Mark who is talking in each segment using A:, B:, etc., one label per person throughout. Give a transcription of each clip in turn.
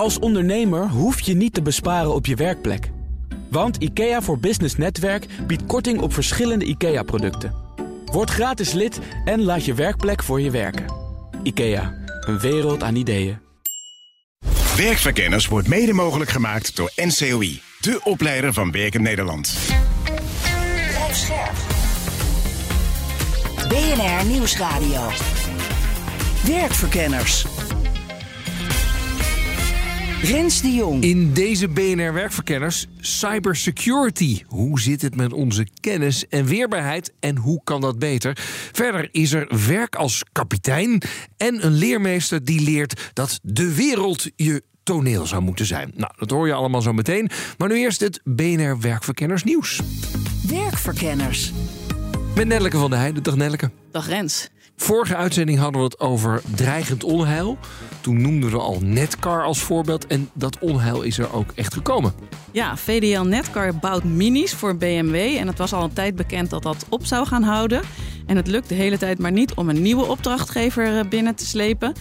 A: Als ondernemer hoef je niet te besparen op je werkplek. Want IKEA voor Business Netwerk biedt korting op verschillende IKEA-producten. Word gratis lid en laat je werkplek voor je werken. IKEA, een wereld aan ideeën.
B: Werkverkenners wordt mede mogelijk gemaakt door NCOI, de opleider van Werken Nederland.
C: BNR Nieuwsradio. Werkverkenners. Rens de Jong.
D: In deze BNR Werkverkenners cybersecurity. Hoe zit het met onze kennis en weerbaarheid en hoe kan dat beter? Verder is er werk als kapitein en een leermeester die leert dat de wereld je toneel zou moeten zijn. Nou, dat hoor je allemaal zo meteen. Maar nu eerst het BNR Werkverkenners nieuws.
C: Werkverkenners.
D: Met Nelleke van der Heijden. Dag Nelleke.
E: Dag Rens.
D: Vorige uitzending hadden we het over dreigend onheil. Toen noemden we al Netcar als voorbeeld. En dat onheil is er ook echt gekomen.
E: Ja, VDL Netcar bouwt minis voor BMW. En het was al een tijd bekend dat dat op zou gaan houden. En het lukt de hele tijd maar niet om een nieuwe opdrachtgever eh, binnen te slepen.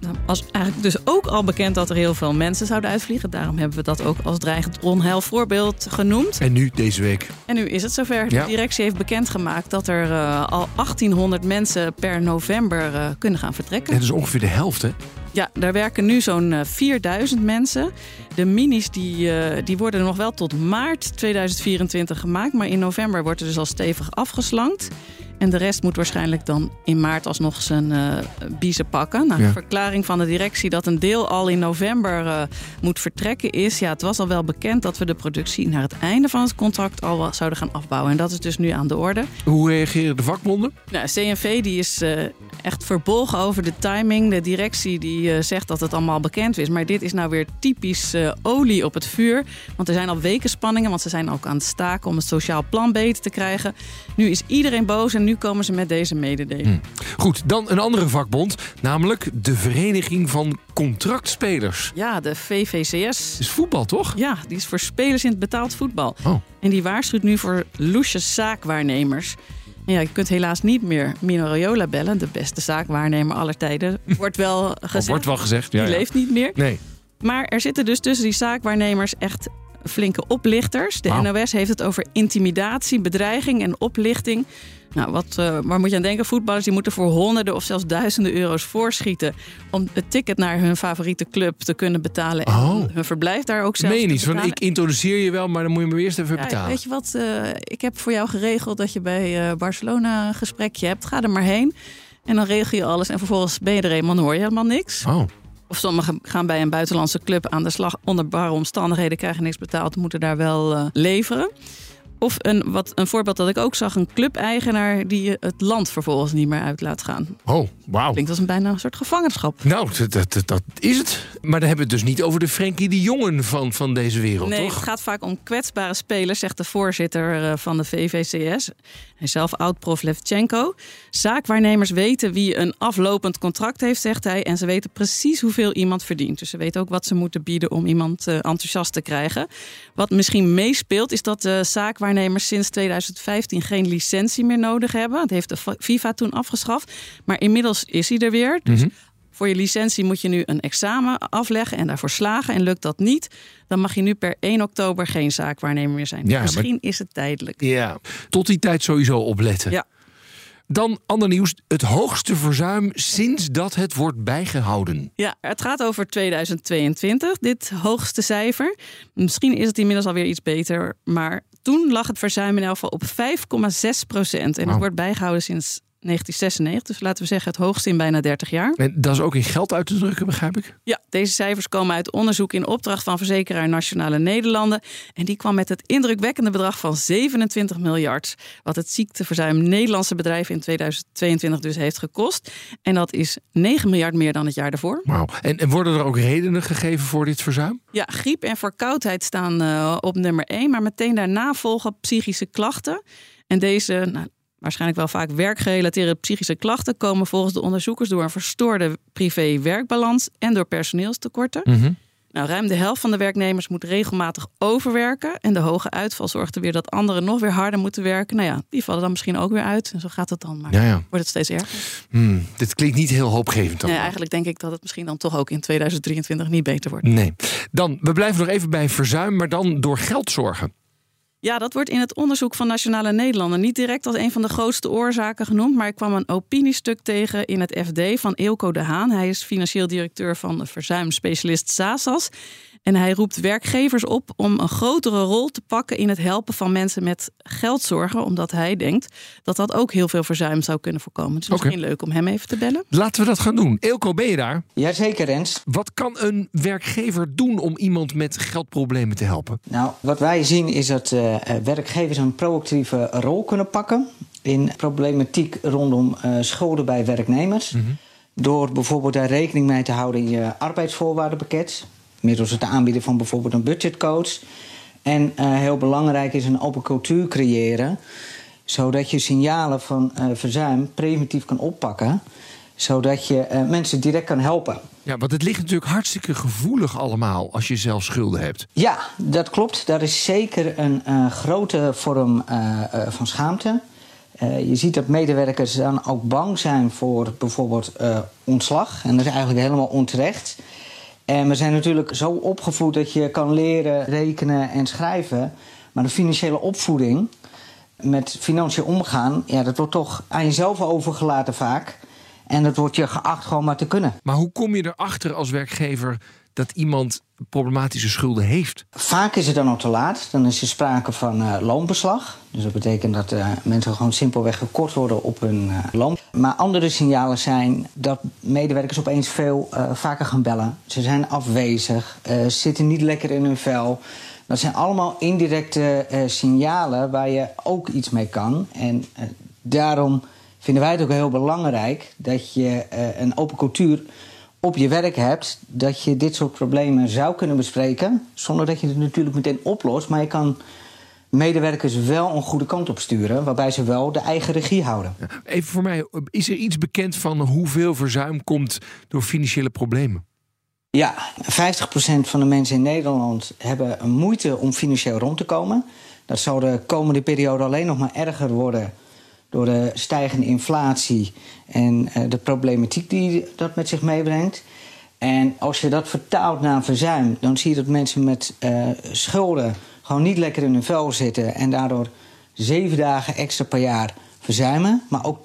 E: Nou, was eigenlijk dus ook al bekend dat er heel veel mensen zouden uitvliegen. Daarom hebben we dat ook als dreigend onheil voorbeeld genoemd.
D: En nu deze week.
E: En nu is het zover.
D: Ja.
E: De directie heeft bekendgemaakt dat er uh, al 1800 mensen per november uh, kunnen gaan vertrekken.
D: Dat is ongeveer de helft, hè?
E: Ja, daar werken nu zo'n uh, 4000 mensen. De minis die, die worden nog wel tot maart 2024 gemaakt. Maar in november wordt er dus al stevig afgeslankt. En de rest moet waarschijnlijk dan in maart alsnog zijn uh, biezen pakken. Nou,
D: Ja.
E: De verklaring van de directie dat een deel al in november uh, moet vertrekken is... ja, het was al wel bekend dat we de productie naar het einde van het contract al zouden gaan afbouwen. En dat is dus nu aan de orde.
D: Hoe reageren de vakbonden?
E: Nou, CNV die is uh, echt verbolgen over de timing. De directie die uh, zegt dat het allemaal bekend is. Maar dit is nou weer typisch uh, olie op het vuur. Want er zijn al weken spanningen. Want ze zijn ook aan het staken om het sociaal plan beter te krijgen. Nu is iedereen boos en nu komen ze met deze mededeling.
D: Hm. Goed, dan een andere vakbond. Namelijk de Vereniging van Contractspelers.
E: Ja, de VVCS.
D: Is voetbal, toch?
E: Ja, die is voor spelers in het betaald voetbal.
D: Oh.
E: En die waarschuwt nu voor loesje zaakwaarnemers. Ja, je kunt helaas niet meer Mino Raiola bellen, de beste zaakwaarnemer aller tijden. Wordt wel gezegd.
D: Oh, wordt wel gezegd, ja.
E: Die
D: ja.
E: leeft niet meer.
D: Nee.
E: Maar er zitten dus tussen die zaakwaarnemers echt flinke oplichters. De. NOS heeft het over intimidatie, bedreiging en oplichting. Nou, wat, uh, waar moet je aan denken? Voetballers die moeten voor honderden of zelfs duizenden euro's voorschieten... om het ticket naar hun favoriete club te kunnen betalen... en
D: Oh.
E: hun verblijf daar ook zelf
D: Meen niet?
E: Betalen.
D: ik introduceer je wel, maar dan moet je me eerst even
E: Ja,
D: betalen.
E: weet je wat? Uh, ik heb voor jou geregeld dat je bij uh, Barcelona een gesprekje hebt. Ga er maar heen. En dan regel je alles. En vervolgens ben je er eenmaal en hoor je helemaal niks.
D: Oh.
E: Of sommigen gaan bij een buitenlandse club aan de slag onder barre omstandigheden, krijgen niks betaald, moeten daar wel leveren. Of een, wat, een voorbeeld dat ik ook zag, een clubeigenaar die het land vervolgens niet meer uit laat gaan.
D: Oh, wauw.
E: Klinkt als een bijna een soort gevangenschap.
D: Nou, dat, dat, dat is het. Maar dan hebben we het dus niet over de Frenkie de Jongen van, van deze wereld,
E: nee,
D: toch?
E: het gaat vaak om kwetsbare spelers, zegt de voorzitter uh, van de VVCS. Hij zelf oud-prof Levchenko. Zaakwaarnemers weten wie een aflopend contract heeft, zegt hij. En ze weten precies hoeveel iemand verdient. Dus ze weten ook wat ze moeten bieden om iemand uh, enthousiast te krijgen. Wat misschien meespeelt, is dat de zaakwaarnemers sinds 2015 geen licentie meer nodig hebben. Dat heeft de FIFA toen afgeschaft. Maar inmiddels is hij er weer. Dus
D: Mhm.
E: voor je licentie moet je nu een examen afleggen en daarvoor slagen. En lukt dat niet, dan mag je nu per 1 oktober geen zaakwaarnemer meer zijn.
D: Ja,
E: Misschien
D: maar-
E: is het tijdelijk.
D: Ja, tot die tijd sowieso opletten.
E: Ja.
D: Dan ander nieuws. Het hoogste verzuim sinds dat het wordt bijgehouden.
E: Ja, het gaat over 2022, dit hoogste cijfer. Misschien is het inmiddels alweer iets beter, maar toen lag het verzuim in elk geval op 5,6 procent. En het wordt bijgehouden sinds 1996, dus laten we zeggen het hoogste in bijna 30 jaar.
D: En dat is ook in geld uit te drukken, begrijp ik?
E: Ja, deze cijfers komen uit onderzoek in opdracht van verzekeraar Nationale Nederlanden. En die kwam met het indrukwekkende bedrag van 27 miljard. Wat het ziekteverzuim Nederlandse bedrijven in 2022 dus heeft gekost. En dat is 9 miljard meer dan het jaar daarvoor.
D: Wauw. En, en worden er ook redenen gegeven voor dit verzuim?
E: Ja, griep en verkoudheid staan uh, op nummer 1. Maar meteen daarna volgen psychische klachten. En deze, nou, waarschijnlijk wel vaak werkgerelateerde psychische klachten komen volgens de onderzoekers door een verstoorde privé-werkbalans en door personeelstekorten.
D: Mm -hmm.
E: Nou, ruim de helft van de werknemers moet regelmatig overwerken. En de hoge uitval zorgt er weer dat anderen nog weer harder moeten werken. Nou ja, die vallen dan misschien ook weer uit. En zo gaat het dan. Maar
D: Ja, ja.
E: wordt het steeds erger.
D: Hmm, dit klinkt niet heel hoopgevend. dan.
E: Nee, eigenlijk denk ik dat het misschien dan toch ook in 2023 niet beter wordt.
D: Nee. Dan, we blijven nog even bij verzuim, maar dan door geld zorgen.
E: Ja, dat wordt in het onderzoek van Nationale Nederlanden niet direct als een van de grootste oorzaken genoemd. Maar ik kwam een opiniestuk tegen in het FD van Eelco de Haan. Hij is financieel directeur van de verzuimspecialist SASAS. En hij roept werkgevers op om een grotere rol te pakken in het helpen van mensen met geldzorgen. Omdat hij denkt dat dat ook heel veel verzuim zou kunnen voorkomen. Dus
D: Oké.
E: misschien leuk om hem even te bellen.
D: Laten we dat gaan doen. Eelco, ben je daar?
F: Jazeker, Rens.
D: Wat kan een werkgever doen om iemand met geldproblemen te helpen?
F: Nou, wat wij zien is dat eh, eh, werkgevers een proactieve rol kunnen pakken in problematiek rondom eh, schulden bij werknemers. Door bijvoorbeeld daar rekening mee te houden in je arbeidsvoorwaardenpakket. Middels het aanbieden van bijvoorbeeld een budgetcoach. En eh, heel belangrijk is een open cultuur creëren. Zodat je signalen van eh, verzuim preventief kan oppakken. Zodat je eh, mensen direct kan helpen.
D: Ja, want het ligt natuurlijk hartstikke gevoelig allemaal als je zelf schulden hebt.
F: Ja, dat klopt. Dat is zeker een grote vorm van schaamte. Je ziet dat medewerkers dan ook bang zijn voor bijvoorbeeld ontslag. En dat is eigenlijk helemaal onterecht. En we zijn natuurlijk zo opgevoed dat je kan leren rekenen en schrijven. Maar de financiële opvoeding met financiën omgaan, ja, dat wordt toch aan jezelf overgelaten vaak. En dat wordt je geacht gewoon maar te kunnen.
D: Maar hoe kom je erachter als werkgever dat iemand problematische schulden heeft?
F: Vaak is het dan al te laat. Dan is er sprake van eh, loonbeslag. Dus dat betekent dat eh, mensen gewoon simpelweg gekort worden op hun eh, loon. Maar andere signalen zijn dat medewerkers opeens veel vaker gaan bellen. Ze zijn afwezig, zitten niet lekker in hun vel. Dat zijn allemaal indirecte signalen waar je ook iets mee kan. En daarom vinden wij het ook heel belangrijk dat je een open cultuur op je werk hebt, dat je dit soort problemen zou kunnen bespreken. Zonder dat je het natuurlijk meteen oplost. Maar je kan medewerkers wel een goede kant op sturen, waarbij ze wel de eigen regie houden.
D: Even voor mij, is er iets bekend van hoeveel verzuim komt door financiële problemen?
F: Ja, 50% van de mensen in Nederland hebben moeite om financieel rond te komen. Dat zal de komende periode alleen nog maar erger worden door de stijgende inflatie en eh, de problematiek die dat met zich meebrengt. En als je dat vertaalt naar verzuim, dan zie je dat mensen met eh, schulden gewoon niet lekker in hun vel zitten en daardoor zeven dagen extra per jaar verzuimen, maar ook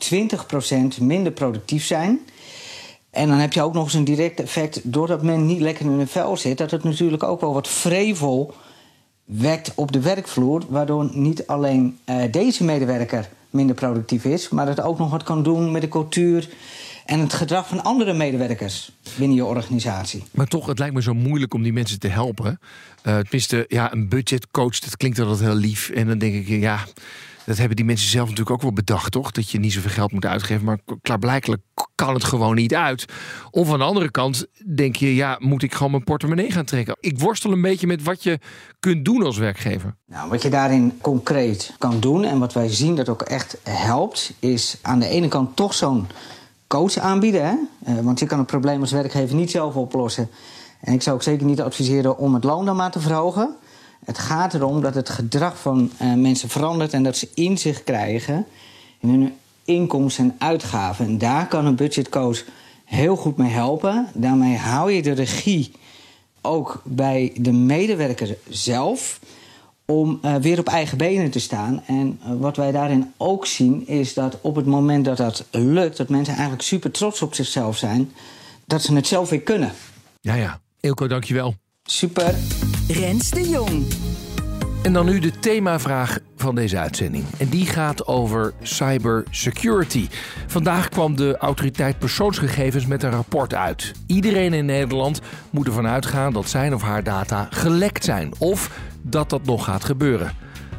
F: 20% minder productief zijn. En dan heb je ook nog eens een direct effect, doordat men niet lekker in hun vel zit, dat het natuurlijk ook wel wat vrevel wekt op de werkvloer, waardoor niet alleen eh, deze medewerker minder productief is, maar het ook nog wat kan doen met de cultuur en het gedrag van andere medewerkers binnen je organisatie.
D: Maar toch, het lijkt me zo moeilijk om die mensen te helpen. Eh tenminste, ja, een budgetcoach, dat klinkt altijd heel lief. En dan denk ik, ja, dat hebben die mensen zelf natuurlijk ook wel bedacht, toch? Dat je niet zoveel geld moet uitgeven. Maar klaarblijkelijk kan het gewoon niet uit. Of aan de andere kant denk je, ja, moet ik gewoon mijn portemonnee gaan trekken? Ik worstel een beetje met wat je kunt doen als werkgever.
F: Nou, wat je daarin concreet kan doen en wat wij zien dat ook echt helpt, is aan de ene kant toch zo'n coach aanbieden. Hè? Eh, want je kan het probleem als werkgever niet zelf oplossen. En ik zou ook zeker niet adviseren om het loon dan maar te verhogen. Het gaat erom dat het gedrag van eh, mensen verandert en dat ze inzicht krijgen in hun inkomsten en uitgaven. En daar kan een budgetcoach heel goed mee helpen. Daarmee hou je de regie ook bij de medewerker zelf om eh, weer op eigen benen te staan. En eh, wat wij daarin ook zien is dat op het moment dat dat lukt, dat mensen eigenlijk super trots op zichzelf zijn, dat ze het zelf weer kunnen.
D: Ja, ja. Eelco, dankjewel.
F: Super.
A: Rens de Jong.
D: En dan nu de themavraag van deze uitzending. En die gaat over cybersecurity. Vandaag kwam de autoriteit persoonsgegevens met een rapport uit. Iedereen in Nederland moet ervan uitgaan dat zijn of haar data gelekt zijn. Of dat dat nog gaat gebeuren.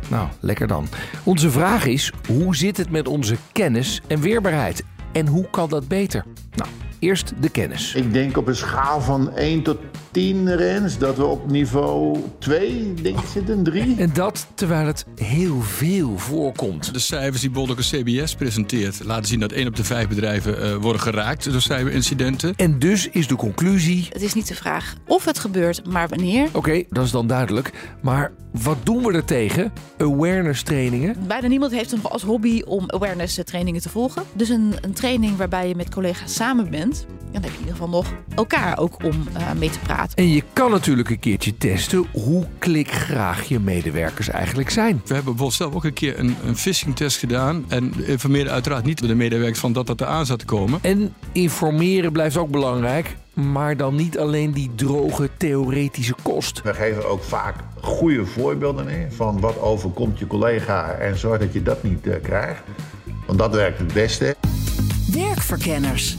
D: Nou, lekker dan. Onze vraag is: hoe zit het met onze kennis en weerbaarheid? En hoe kan dat beter? Nou, Eerst de kennis.
G: Ik denk op een schaal van 1 tot 10 rens dat we op niveau 2 denk ik zitten, 3.
D: En dat terwijl het heel veel voorkomt.
H: De cijfers die een CBS presenteert... laten zien dat 1 op de 5 bedrijven uh, worden geraakt door cyberincidenten.
D: En dus is de conclusie...
I: Het is niet de vraag of het gebeurt, maar wanneer.
D: Oké, okay, dat is dan duidelijk. Maar wat doen we er tegen? Awareness trainingen?
I: Bijna niemand heeft nog als hobby om awareness trainingen te volgen. Dus een, een training waarbij je met collega's samen bent... dan heb je in ieder geval nog elkaar ook om uh, mee te praten.
D: En je kan natuurlijk een keertje testen hoe klikgraag je medewerkers eigenlijk zijn.
H: We hebben bijvoorbeeld zelf ook een keer een, een phishing test gedaan. En informeerden uiteraard niet de medewerkers van dat dat eraan zat te komen.
D: En informeren blijft ook belangrijk. Maar dan niet alleen die droge theoretische kost.
G: We geven ook vaak goede voorbeelden in van wat overkomt je collega en zorg dat je dat niet uh, krijgt. Want dat werkt het beste.
A: Werkverkenners.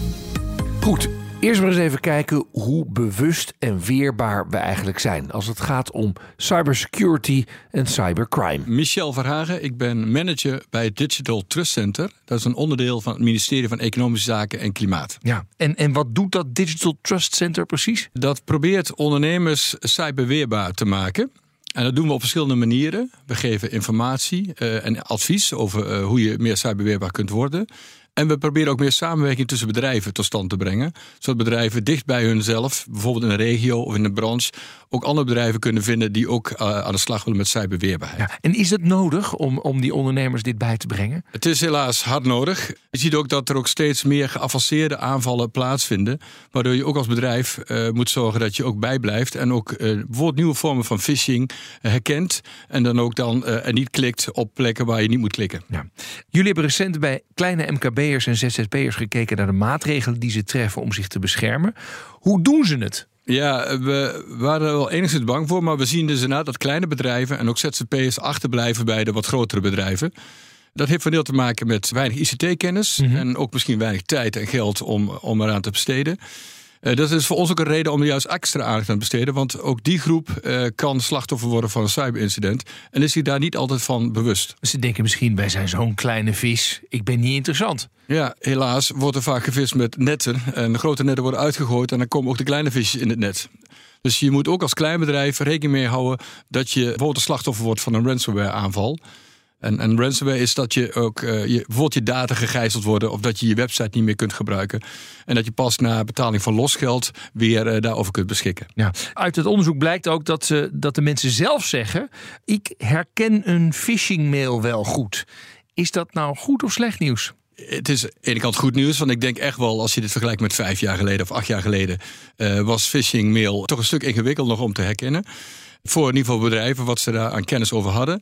D: Goed, Eerst maar eens even kijken hoe bewust en weerbaar we eigenlijk zijn als het gaat om cybersecurity en cybercrime.
H: Michel Verhagen, ik ben manager bij het Digital Trust Center. Dat is een onderdeel van het ministerie van Economische Zaken en Klimaat.
D: Ja, en, en wat doet dat Digital Trust Center precies?
H: Dat probeert ondernemers cyberweerbaar te maken. En dat doen we op verschillende manieren. We geven informatie uh, en advies over uh, hoe je meer cyberweerbaar kunt worden. En we proberen ook meer samenwerking tussen bedrijven tot stand te brengen. Zodat bedrijven dicht bij hunzelf, bijvoorbeeld in een regio of in een branche, ook andere bedrijven kunnen vinden die ook uh, aan de slag willen met cyberweerbaarheid.
D: Ja, en is het nodig om, om die ondernemers dit bij te brengen?
H: Het is helaas hard nodig. Je ziet ook dat er ook steeds meer geavanceerde aanvallen plaatsvinden. Waardoor je ook als bedrijf uh, moet zorgen dat je ook bijblijft. En ook uh, bijvoorbeeld nieuwe vormen van phishing herkent. En dan ook dan en niet klikt op plekken waar je niet moet klikken.
D: Ja. Jullie hebben recent bij kleine MKB'ers en ZZP'ers gekeken naar de maatregelen die ze treffen om zich te beschermen. Hoe doen ze het?
H: Ja, we waren er wel enigszins bang voor, maar we zien dus inderdaad dat kleine bedrijven en ook ZZP'ers achterblijven bij de wat grotere bedrijven. Dat heeft van deel te maken met weinig ICT-kennis mm -hmm. en ook misschien weinig tijd en geld om, om eraan te besteden. Uh, dat is voor ons ook een reden om er juist extra aandacht aan te besteden. Want ook die groep uh, kan slachtoffer worden van een cyberincident. En is zich daar niet altijd van bewust.
D: Ze denken misschien, wij zijn zo'n kleine vis. Ik ben niet interessant.
H: Ja, helaas wordt er vaak gevist met netten. En de grote netten worden uitgegooid. En dan komen ook de kleine visjes in het net. Dus je moet ook als klein bedrijf rekening mee houden dat je bijvoorbeeld slachtoffer wordt van een ransomware aanval. En, en ransomware is dat je ook uh, je, bijvoorbeeld je data gegijzeld worden of dat je je website niet meer kunt gebruiken. En dat je pas na betaling van losgeld weer uh, daarover kunt beschikken.
D: Ja. Uit het onderzoek blijkt ook dat, ze, dat de mensen zelf zeggen: Ik herken een phishing mail wel goed. Is dat nou goed of slecht nieuws?
H: Het is aan de ene kant goed nieuws, want ik denk echt wel, als je dit vergelijkt met vijf jaar geleden of acht jaar geleden, uh, was phishing mail toch een stuk ingewikkeld nog om te herkennen. Voor in ieder geval bedrijven, wat ze daar aan kennis over hadden.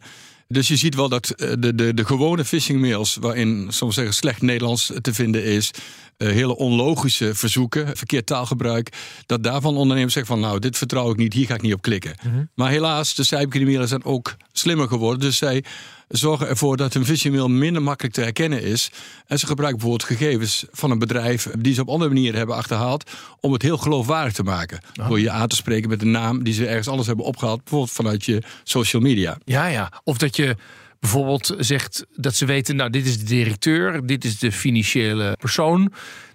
H: Dus je ziet wel dat de, de, de gewone phishing mails, waarin soms zeggen slecht Nederlands te vinden is, uh, hele onlogische verzoeken, verkeerd taalgebruik, dat daarvan ondernemers zeggen van nou, dit vertrouw ik niet, hier ga ik niet op klikken. Mm -hmm. Maar helaas, de cybercriminelen zijn ook slimmer geworden, dus zij zorgen ervoor dat een phishing mail minder makkelijk te herkennen is. En ze gebruiken bijvoorbeeld gegevens van een bedrijf die ze op andere manieren hebben achterhaald om het heel geloofwaardig te maken. Oh. Door je aan te spreken met een naam die ze ergens anders hebben opgehaald, bijvoorbeeld vanuit je social media.
D: Ja, ja. Of dat je bijvoorbeeld zegt dat ze weten, nou, dit is de directeur, dit is de financiële persoon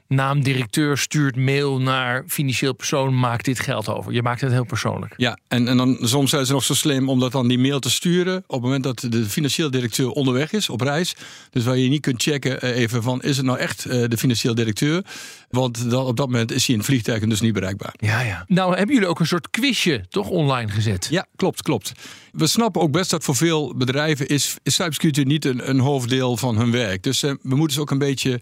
D: naam directeur stuurt mail naar financieel persoon, maakt dit geld over. Je maakt het heel persoonlijk.
H: Ja, en, en dan soms zijn ze nog zo slim om dat dan die mail te sturen op het moment dat de financieel directeur onderweg is op reis. Dus waar je niet kunt checken even van is het nou echt de financieel directeur? Want dan, op dat moment is hij in het vliegtuig en dus niet bereikbaar.
D: Ja, ja. Nou hebben jullie ook een soort quizje toch online gezet?
H: Ja, klopt, klopt. We snappen ook best dat voor veel bedrijven is, is cybersecurity niet een, een hoofddeel van hun werk. Dus uh, we moeten ze ook een beetje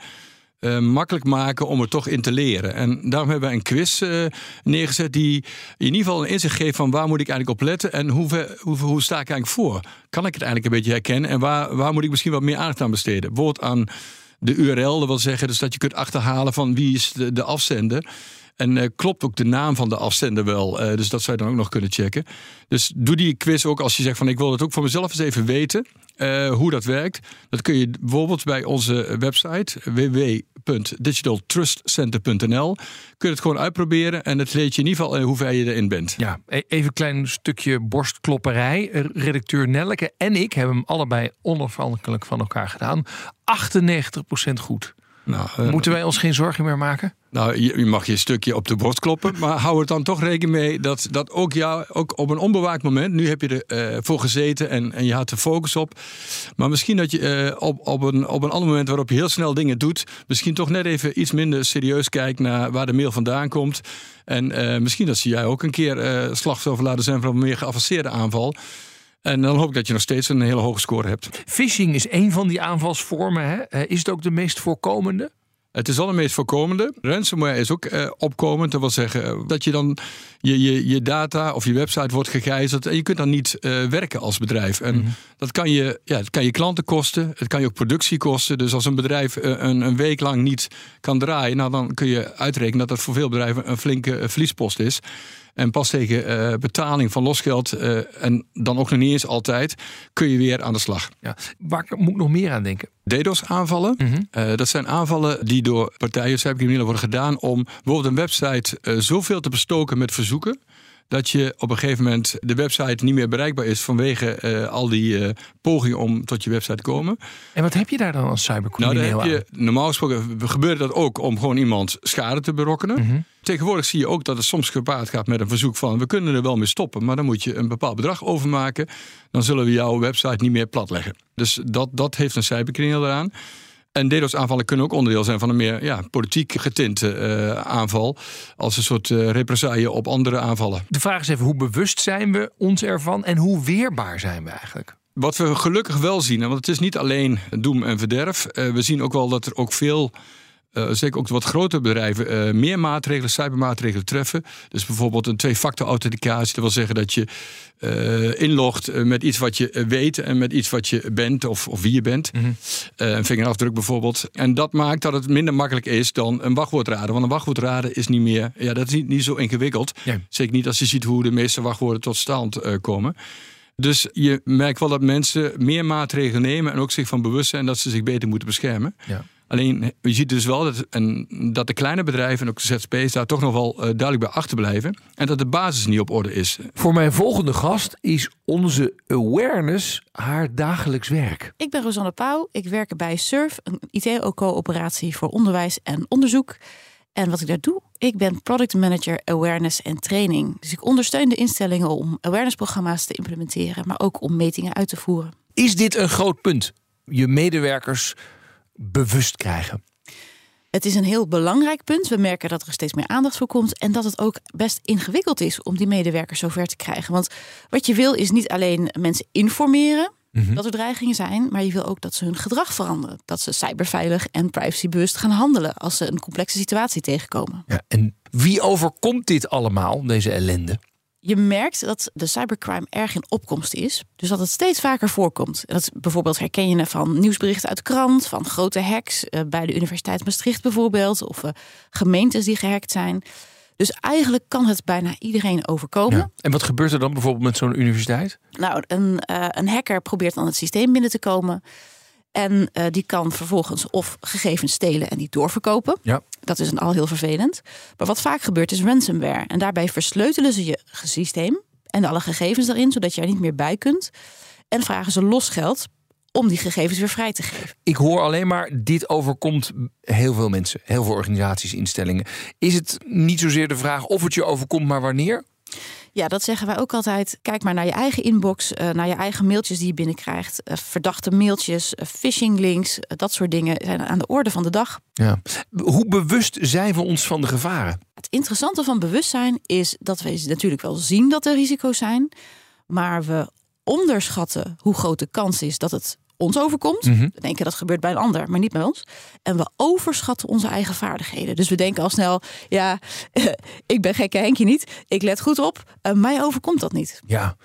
H: uh, makkelijk maken om er toch in te leren. En daarom hebben we een quiz uh, neergezet die in ieder geval een inzicht geeft van waar moet ik eigenlijk op letten en hoe, hoe, hoe, sta ik eigenlijk voor? Kan ik het eigenlijk een beetje herkennen en waar, waar moet ik misschien wat meer aandacht aan besteden? Bijvoorbeeld aan de URL, dat wil zeggen dus dat je kunt achterhalen van wie is de, de afzender. En uh, klopt ook de naam van de afzender wel. Dus dat zou je dan ook nog kunnen checken. Dus doe die quiz ook als je zegt van ik wil het ook voor mezelf eens even weten. Hoe dat werkt. Dat kun je bijvoorbeeld bij onze website www.digitaltrustcenter.nl kun je het gewoon uitproberen en het leert je in ieder geval hoe ver je erin bent.
D: Ja, even een klein stukje borstklopperij. Redacteur Nelleke en ik hebben hem allebei onafhankelijk van elkaar gedaan. 98% goed. Nou, uh, Moeten wij ons geen zorgen meer maken?
H: Nou, je, je mag je stukje op de borst kloppen, maar hou er dan toch rekening mee dat, dat ook jou, ook op een onbewaakt moment, nu heb je ervoor voor gezeten en, en je had de focus op, maar misschien dat je eh, op, op, een, op een ander moment waarop je heel snel dingen doet, misschien toch net even iets minder serieus kijkt naar waar de mail vandaan komt. En eh, misschien dat ze jij ook een keer eh, slachtoffer laten zijn van een meer geavanceerde aanval. En dan hoop ik dat je nog steeds een hele hoge score hebt.
J: Phishing is een van die aanvalsvormen. Hè? Eh, Is het ook de meest voorkomende?
H: Het is al de meest voorkomende. Ransomware is ook eh, opkomend. Dat wil zeggen eh, dat je dan je, je, je data of je website wordt gegijzeld. En je kunt dan niet eh, werken als bedrijf. En dat, kan je, ja, dat kan je klanten kosten. Het kan je ook productie kosten. Dus als een bedrijf eh, een, een week lang niet kan draaien. Nou, dan kun je uitrekenen dat dat voor veel bedrijven een flinke verliespost is. En pas tegen eh, betaling van losgeld. eh, en dan ook nog niet eens altijd. kun je weer aan de slag.
J: Ja. Waar moet ik nog meer aan denken?
H: DDoS-aanvallen. Eh, dat zijn aanvallen die door partijen, cybercriminelen, worden gedaan om bijvoorbeeld een website zoveel te bestoken met verzoeken. Dat je op een gegeven moment de website niet meer bereikbaar is vanwege eh, al die eh, pogingen om tot je website te komen.
J: En wat heb je daar dan als
H: Nou,
J: cybercrimineel
H: je, normaal gesproken gebeurt dat ook om gewoon iemand schade te berokkenen. Tegenwoordig zie je ook dat het soms gepaard gaat met een verzoek van we kunnen er wel mee stoppen, maar dan moet je een bepaald bedrag overmaken. Dan zullen we jouw website niet meer platleggen. Dus dat, dat heeft een cybercrimineel eraan. En DDoS-aanvallen kunnen ook onderdeel zijn van een meer ja, politiek getinte eh, aanval. Als een soort eh represaille op andere aanvallen.
J: De vraag is even, hoe bewust zijn we ons ervan en hoe weerbaar zijn we eigenlijk?
H: Wat we gelukkig wel zien, want het is niet alleen doem en verderf. eh, we zien ook wel dat er ook veel, eh, zeker ook de wat grotere bedrijven, eh, meer maatregelen, cybermaatregelen treffen. Dus bijvoorbeeld een twee-factor authenticatie. Dat wil zeggen dat je eh, inlogt met iets wat je weet en met iets wat je bent of, of wie je bent. Eh, een vingerafdruk bijvoorbeeld. En dat maakt dat het minder makkelijk is dan een wachtwoordraden. Want een wachtwoordraden is niet meer, ja, dat is niet, niet zo ingewikkeld.
J: Nee.
H: Zeker niet als je ziet hoe de meeste wachtwoorden tot stand komen. Dus je merkt wel dat mensen meer maatregelen nemen en ook zich van bewust zijn dat ze zich beter moeten beschermen.
J: Ja.
H: Alleen je ziet dus wel dat, en, dat de kleine bedrijven en ook de ZZP's daar toch nog wel eh, duidelijk bij achterblijven. En dat de basis niet op orde is.
J: Voor mijn volgende gast is onze awareness haar dagelijks werk.
I: Ik ben Rosanne Pauw. Ik werk bij SURF, een IT-coöperatie voor onderwijs en onderzoek. En wat ik daar doe, ik ben product manager awareness en training. Dus ik ondersteun de instellingen om awareness-programma's te implementeren, maar ook om metingen uit te voeren.
J: Is dit een groot punt? Je medewerkers bewust krijgen.
I: Het is een heel belangrijk punt. We merken dat er steeds meer aandacht voor komt. En dat het ook best ingewikkeld is om die medewerkers zover te krijgen. Want wat je wil is niet alleen mensen informeren dat er dreigingen zijn. Maar je wil ook dat ze hun gedrag veranderen. Dat ze cyberveilig en privacybewust gaan handelen als ze een complexe situatie tegenkomen.
J: Ja, en wie overkomt dit allemaal, deze ellende?
I: Je merkt dat de cybercrime erg in opkomst is. Dus dat het steeds vaker voorkomt. En dat bijvoorbeeld herken je van nieuwsberichten uit de krant, van grote hacks eh, bij de Universiteit Maastricht bijvoorbeeld, of eh, gemeentes die gehackt zijn. Dus eigenlijk kan het bijna iedereen overkomen.
J: Ja. En wat gebeurt er dan bijvoorbeeld met zo'n universiteit?
I: Nou, een, eh, een hacker probeert dan het systeem binnen te komen. En eh, die kan vervolgens of gegevens stelen en die doorverkopen.
J: Ja.
I: Dat is een al heel vervelend. Maar wat vaak gebeurt is ransomware. En daarbij versleutelen ze je systeem en alle gegevens erin, zodat je er niet meer bij kunt. En vragen ze losgeld om die gegevens weer vrij te geven.
J: Ik hoor alleen maar, dit overkomt heel veel mensen, heel veel organisaties, instellingen. Is het niet zozeer de vraag of het je overkomt, maar wanneer?
I: Ja, dat zeggen wij ook altijd. Kijk maar naar je eigen inbox, eh, naar je eigen mailtjes die je binnenkrijgt. Eh, verdachte mailtjes, eh, phishing links, dat soort dingen zijn aan de orde van de dag.
J: Ja. Hoe bewust zijn we ons van de gevaren?
I: Het interessante van bewustzijn is dat we natuurlijk wel zien dat er risico's zijn, maar we onderschatten hoe groot de kans is dat het ons overkomt. We denken dat gebeurt bij een ander, maar niet bij ons. En we overschatten onze eigen vaardigheden. Dus we denken al snel, ja, ik ben gekke Henkje niet. Ik let goed op, eh, mij overkomt dat niet.
J: Ja,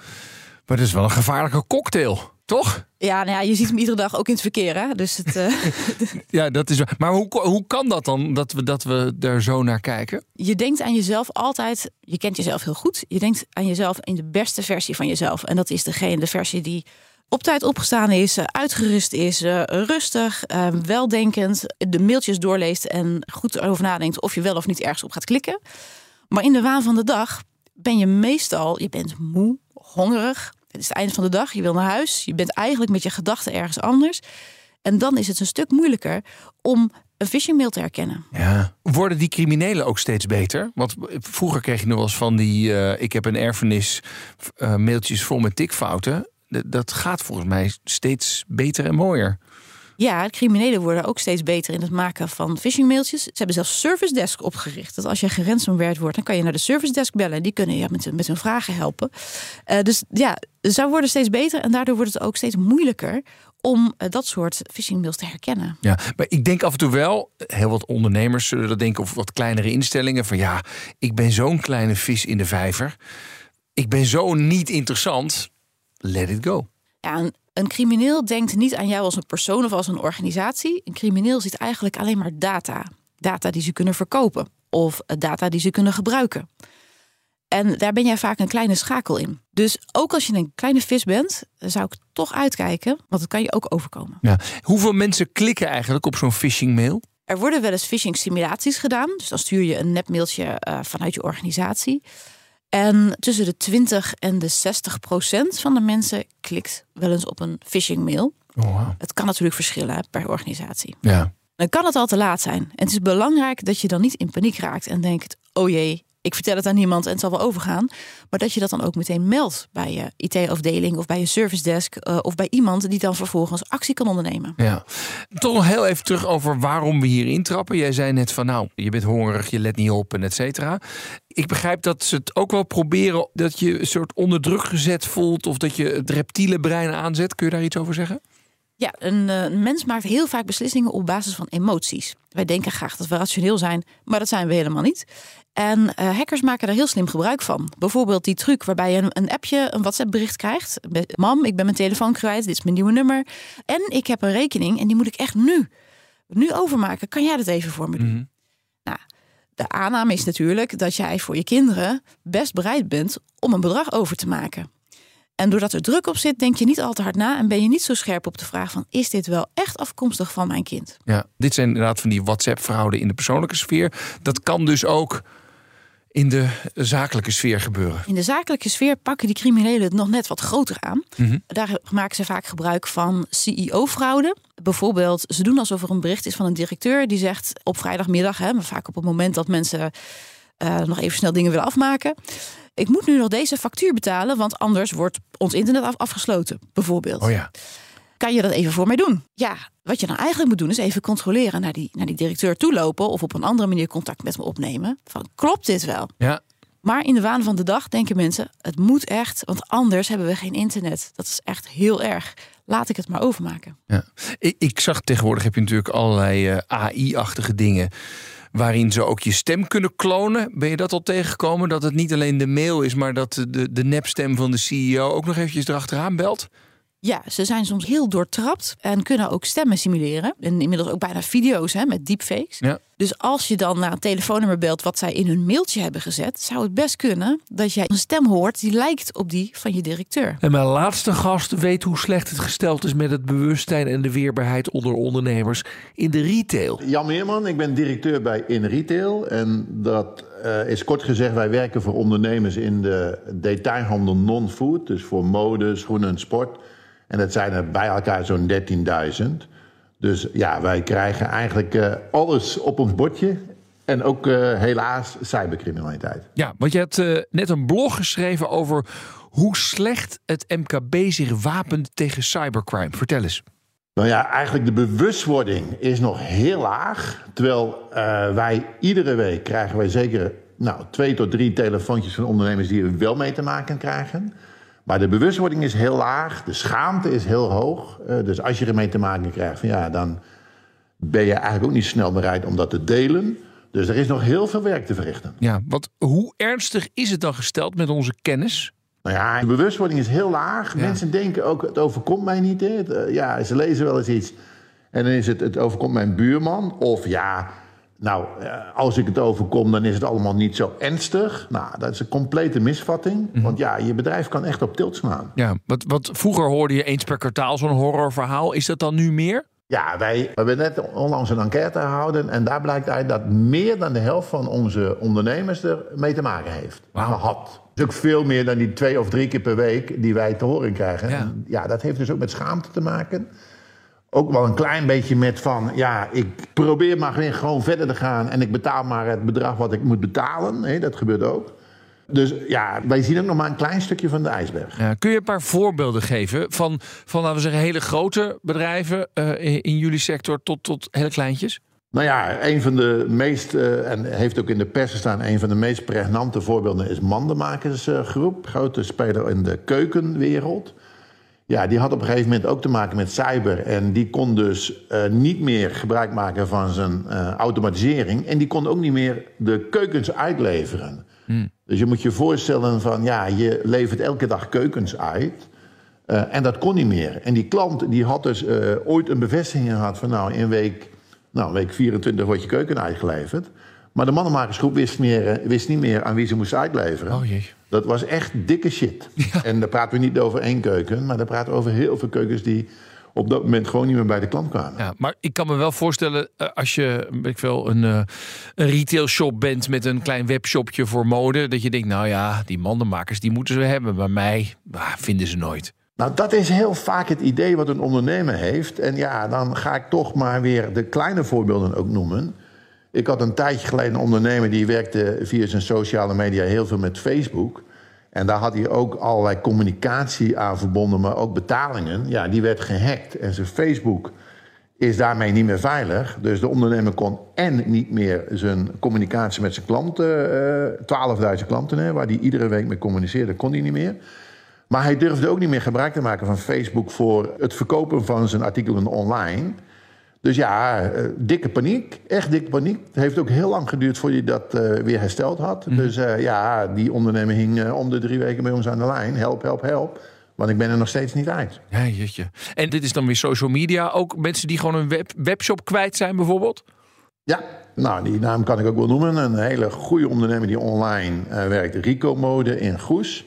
J: maar het is wel een gevaarlijke cocktail, toch?
I: Ja, nou ja, je ziet hem iedere dag ook in het verkeer. Hè? Dus het, eh,
J: Ja, dat is. Maar hoe, hoe kan dat dan dat we, dat we er zo naar kijken?
I: je denkt aan jezelf altijd, je kent jezelf heel goed. Je denkt aan jezelf in de beste versie van jezelf. En dat is degene, de versie die op tijd opgestaan is, eh, uitgerust is, eh, rustig, eh, weldenkend, de mailtjes doorleest en goed erover nadenkt of je wel of niet ergens op gaat klikken. Maar in de waan van de dag ben je meestal, je bent moe, hongerig. Het is het einde van de dag, je wil naar huis. Je bent eigenlijk met je gedachten ergens anders. En dan is het een stuk moeilijker om een phishingmail te herkennen.
D: Ja. Worden die criminelen ook steeds beter? Want vroeger kreeg je nog wel eens van die... eh, ik heb een erfenis, eh, mailtjes vol met tikfouten. Dat gaat volgens mij steeds beter en mooier.
I: Ja, criminelen worden ook steeds beter in het maken van phishingmailtjes. Ze hebben zelfs service desk opgericht. Dat als je geransomwerd wordt, dan kan je naar de service desk bellen. En die kunnen je met, met hun vragen helpen. Eh, dus ja, zij worden steeds beter. En daardoor wordt het ook steeds moeilijker om eh, dat soort phishingmails te herkennen.
D: Ja, maar ik denk af en toe wel, heel wat ondernemers zullen dat denken, of wat kleinere instellingen, van ja, ik ben zo'n kleine vis in de vijver. Ik ben zo niet interessant. Let it go.
I: Ja, een, een crimineel denkt niet aan jou als een persoon of als een organisatie. Een crimineel ziet eigenlijk alleen maar data. Data die ze kunnen verkopen of eh, data die ze kunnen gebruiken. En daar ben jij vaak een kleine schakel in. Dus ook als je een kleine vis bent, zou ik toch uitkijken, want het kan je ook overkomen.
D: Ja. Hoeveel mensen klikken eigenlijk op zo'n phishing mail?
I: Er worden wel eens phishing simulaties gedaan. Dus dan stuur je een nepmailtje eh, vanuit je organisatie. En tussen de 20 en de 60 procent van de mensen klikt wel eens op een phishing mail.
D: Oh, wow.
I: Het kan natuurlijk verschillen per organisatie.
D: Ja.
I: Dan kan het al te laat zijn. En het is belangrijk dat je dan niet in paniek raakt en denkt: oh jee, ik vertel het aan niemand en het zal wel overgaan. Maar dat je dat dan ook meteen meldt bij je IT-afdeling of bij je service desk eh, of bij iemand die dan vervolgens actie kan ondernemen.
D: Ja. Toch nog heel even terug over waarom we hier intrappen. Jij zei net van nou, je bent hongerig, je let niet op en et cetera. Ik begrijp dat ze het ook wel proberen dat je een soort onder druk gezet voelt of dat je het reptiele brein aanzet. Kun je daar iets over zeggen?
I: Ja, een, eh, een mens maakt heel vaak beslissingen op basis van emoties. Wij denken graag dat we rationeel zijn, maar dat zijn we helemaal niet. En eh, hackers maken daar heel slim gebruik van. Bijvoorbeeld die truc waarbij je een, een appje, een WhatsApp-bericht krijgt. Mam, ik ben mijn telefoon kwijt, dit is mijn nieuwe nummer. En ik heb een rekening en die moet ik echt nu, nu overmaken. Kan jij dat even voor me doen? Nou, de aanname is natuurlijk dat jij voor je kinderen best bereid bent om een bedrag over te maken. En doordat er druk op zit, denk je niet al te hard na en ben je niet zo scherp op de vraag van is dit wel echt afkomstig van mijn kind?
D: Ja, dit zijn inderdaad van die WhatsApp-fraude in de persoonlijke sfeer. Dat kan dus ook in de zakelijke sfeer gebeuren.
I: In de zakelijke sfeer pakken die criminelen het nog net wat groter aan.
D: Mhm.
I: Daar maken ze vaak gebruik van CEO-fraude. Bijvoorbeeld, ze doen alsof er een bericht is van een directeur die zegt op vrijdagmiddag, hè, maar vaak op het moment dat mensen eh, nog even snel dingen willen afmaken. Ik moet nu nog deze factuur betalen, want anders wordt ons internet af- afgesloten, bijvoorbeeld.
D: Oh ja.
I: Kan je dat even voor mij doen? Ja, wat je dan eigenlijk moet doen is even controleren naar die, naar die directeur toelopen of op een andere manier contact met me opnemen. Van klopt dit wel?
D: Ja,
I: Maar in de waan van de dag denken mensen, het moet echt, want anders hebben we geen internet. Dat is echt heel erg. Laat ik het maar overmaken.
D: Ja. Ik, ik zag tegenwoordig heb je natuurlijk allerlei eh, AI-achtige dingen. Waarin ze ook je stem kunnen klonen. Ben je dat al tegengekomen? Dat het niet alleen de mail is, maar dat de, de nepstem van de CEO ook nog eventjes erachteraan belt?
I: Ja, ze zijn soms heel doortrapt en kunnen ook stemmen simuleren. En inmiddels ook bijna video's hè, met deepfakes.
D: Ja.
I: Dus als je dan naar een telefoonnummer belt wat zij in hun mailtje hebben gezet, zou het best kunnen dat jij een stem hoort die lijkt op die van je directeur.
K: En mijn laatste gast weet hoe slecht het gesteld is met het bewustzijn en de weerbaarheid onder ondernemers in de retail.
G: Jan Meerman, ik ben directeur bij In Retail. En dat eh, is kort gezegd, wij werken voor ondernemers in de detailhandel non-food. Dus voor mode, schoenen en sport. En dat zijn er bij elkaar zo'n 13.000. Dus ja, wij krijgen eigenlijk eh, alles op ons bordje. En ook eh, helaas cybercriminaliteit.
D: Ja, want je hebt eh, net een blog geschreven over hoe slecht het MKB zich wapent tegen cybercrime. Vertel eens.
G: Nou ja, eigenlijk de bewustwording is nog heel laag. Terwijl wij iedere week krijgen wij zeker nou, twee tot drie telefoontjes van ondernemers die er wel mee te maken krijgen. Maar de bewustwording is heel laag, de schaamte is heel hoog. Eh, dus als je ermee te maken krijgt, van, ja, dan ben je eigenlijk ook niet snel bereid om dat te delen. Dus er is nog heel veel werk te verrichten.
D: Ja, want hoe ernstig is het dan gesteld met onze kennis?
G: Nou ja, de bewustwording is heel laag.
D: Ja.
G: Mensen denken ook, het overkomt mij niet. Hè. Eh, ja, ze lezen wel eens iets en dan is het, het overkomt mijn buurman. Of ja, nou, eh, als ik het overkom, dan is het allemaal niet zo ernstig. Nou, dat is een complete misvatting. Want ja, je bedrijf kan echt op tilt slaan.
D: Ja, wat, wat vroeger hoorde je eens per kwartaal zo'n horrorverhaal. Is dat dan nu meer?
G: Ja, wij we hebben net onlangs een enquête gehouden. En daar blijkt uit dat meer dan de helft van onze ondernemers er mee te maken heeft.
D: Wauw.
G: Gehad. Dat is ook veel meer dan die twee of drie keer per week die wij te horen krijgen.
D: Ja.
G: En ja, dat heeft dus ook met schaamte te maken. Ook wel een klein beetje met van... ja, ik probeer maar gewoon- gewoon verder te gaan... en ik betaal maar het bedrag wat ik moet betalen. Hè, dat gebeurt ook. Dus ja, wij zien ook nog maar een klein stukje van de ijsberg.
D: Ja, kun je een paar voorbeelden geven van, van laten we zeggen, hele grote bedrijven eh, in, in jullie sector tot, tot hele kleintjes?
G: Nou ja, een van de meest, eh, en heeft ook in de pers gestaan, een van de meest pregnante voorbeelden is Mandenmakersgroep. grote speler in de keukenwereld. Ja, die had op een gegeven moment ook te maken met cyber. En die kon dus eh, niet meer gebruik maken van zijn eh, automatisering. En die kon ook niet meer de keukens uitleveren. Dus je moet je voorstellen van, ja, je levert elke dag keukens uit. Eh, en dat kon niet meer. En die klant die had dus ooit een bevestiging gehad van... nou, in week, nou, week 24 wordt je keuken uitgeleverd. Maar de mannenmakersgroep wist, meer, wist niet meer aan wie ze moest uitleveren.
D: Oh jee.
G: Dat was echt dikke shit. En daar praten we niet over één keuken... maar daar praten we over heel veel keukens die op dat moment gewoon niet meer bij de klant kwamen.
D: Ja, maar ik kan me wel voorstellen, eh, als je ik veel, een, eh, een retail shop bent met een klein webshopje voor mode, dat je denkt, nou ja, die mandenmakers die moeten ze hebben, maar mij ah, vinden ze nooit.
G: Nou, dat is heel vaak het idee wat een ondernemer heeft. En ja, dan ga ik toch maar weer de kleine voorbeelden ook noemen. Ik had een tijdje geleden een ondernemer die werkte via zijn sociale media heel veel met Facebook. En daar had hij ook allerlei communicatie aan verbonden, maar ook betalingen. Ja, die werd gehackt. En zijn Facebook is daarmee niet meer veilig. Dus de ondernemer kon en niet meer zijn communicatie met zijn klanten, eh 12.000 klanten, hè, waar hij iedere week mee communiceerde, kon hij niet meer. Maar hij durfde ook niet meer gebruik te maken van Facebook voor het verkopen van zijn artikelen online. Dus ja, eh, dikke paniek. Echt dikke paniek. Het heeft ook heel lang geduurd voordat hij dat eh, weer hersteld had. Dus eh, ja, die ondernemer hing om de drie weken bij ons aan de lijn. Help, help, help. Want ik ben er nog steeds niet uit.
D: Ja, jeetje. En dit is dan weer social media, ook mensen die gewoon een web, webshop kwijt zijn bijvoorbeeld?
G: Ja, nou, die naam kan ik ook wel noemen. Een hele goede ondernemer die online werkt. Rico Mode in Goes.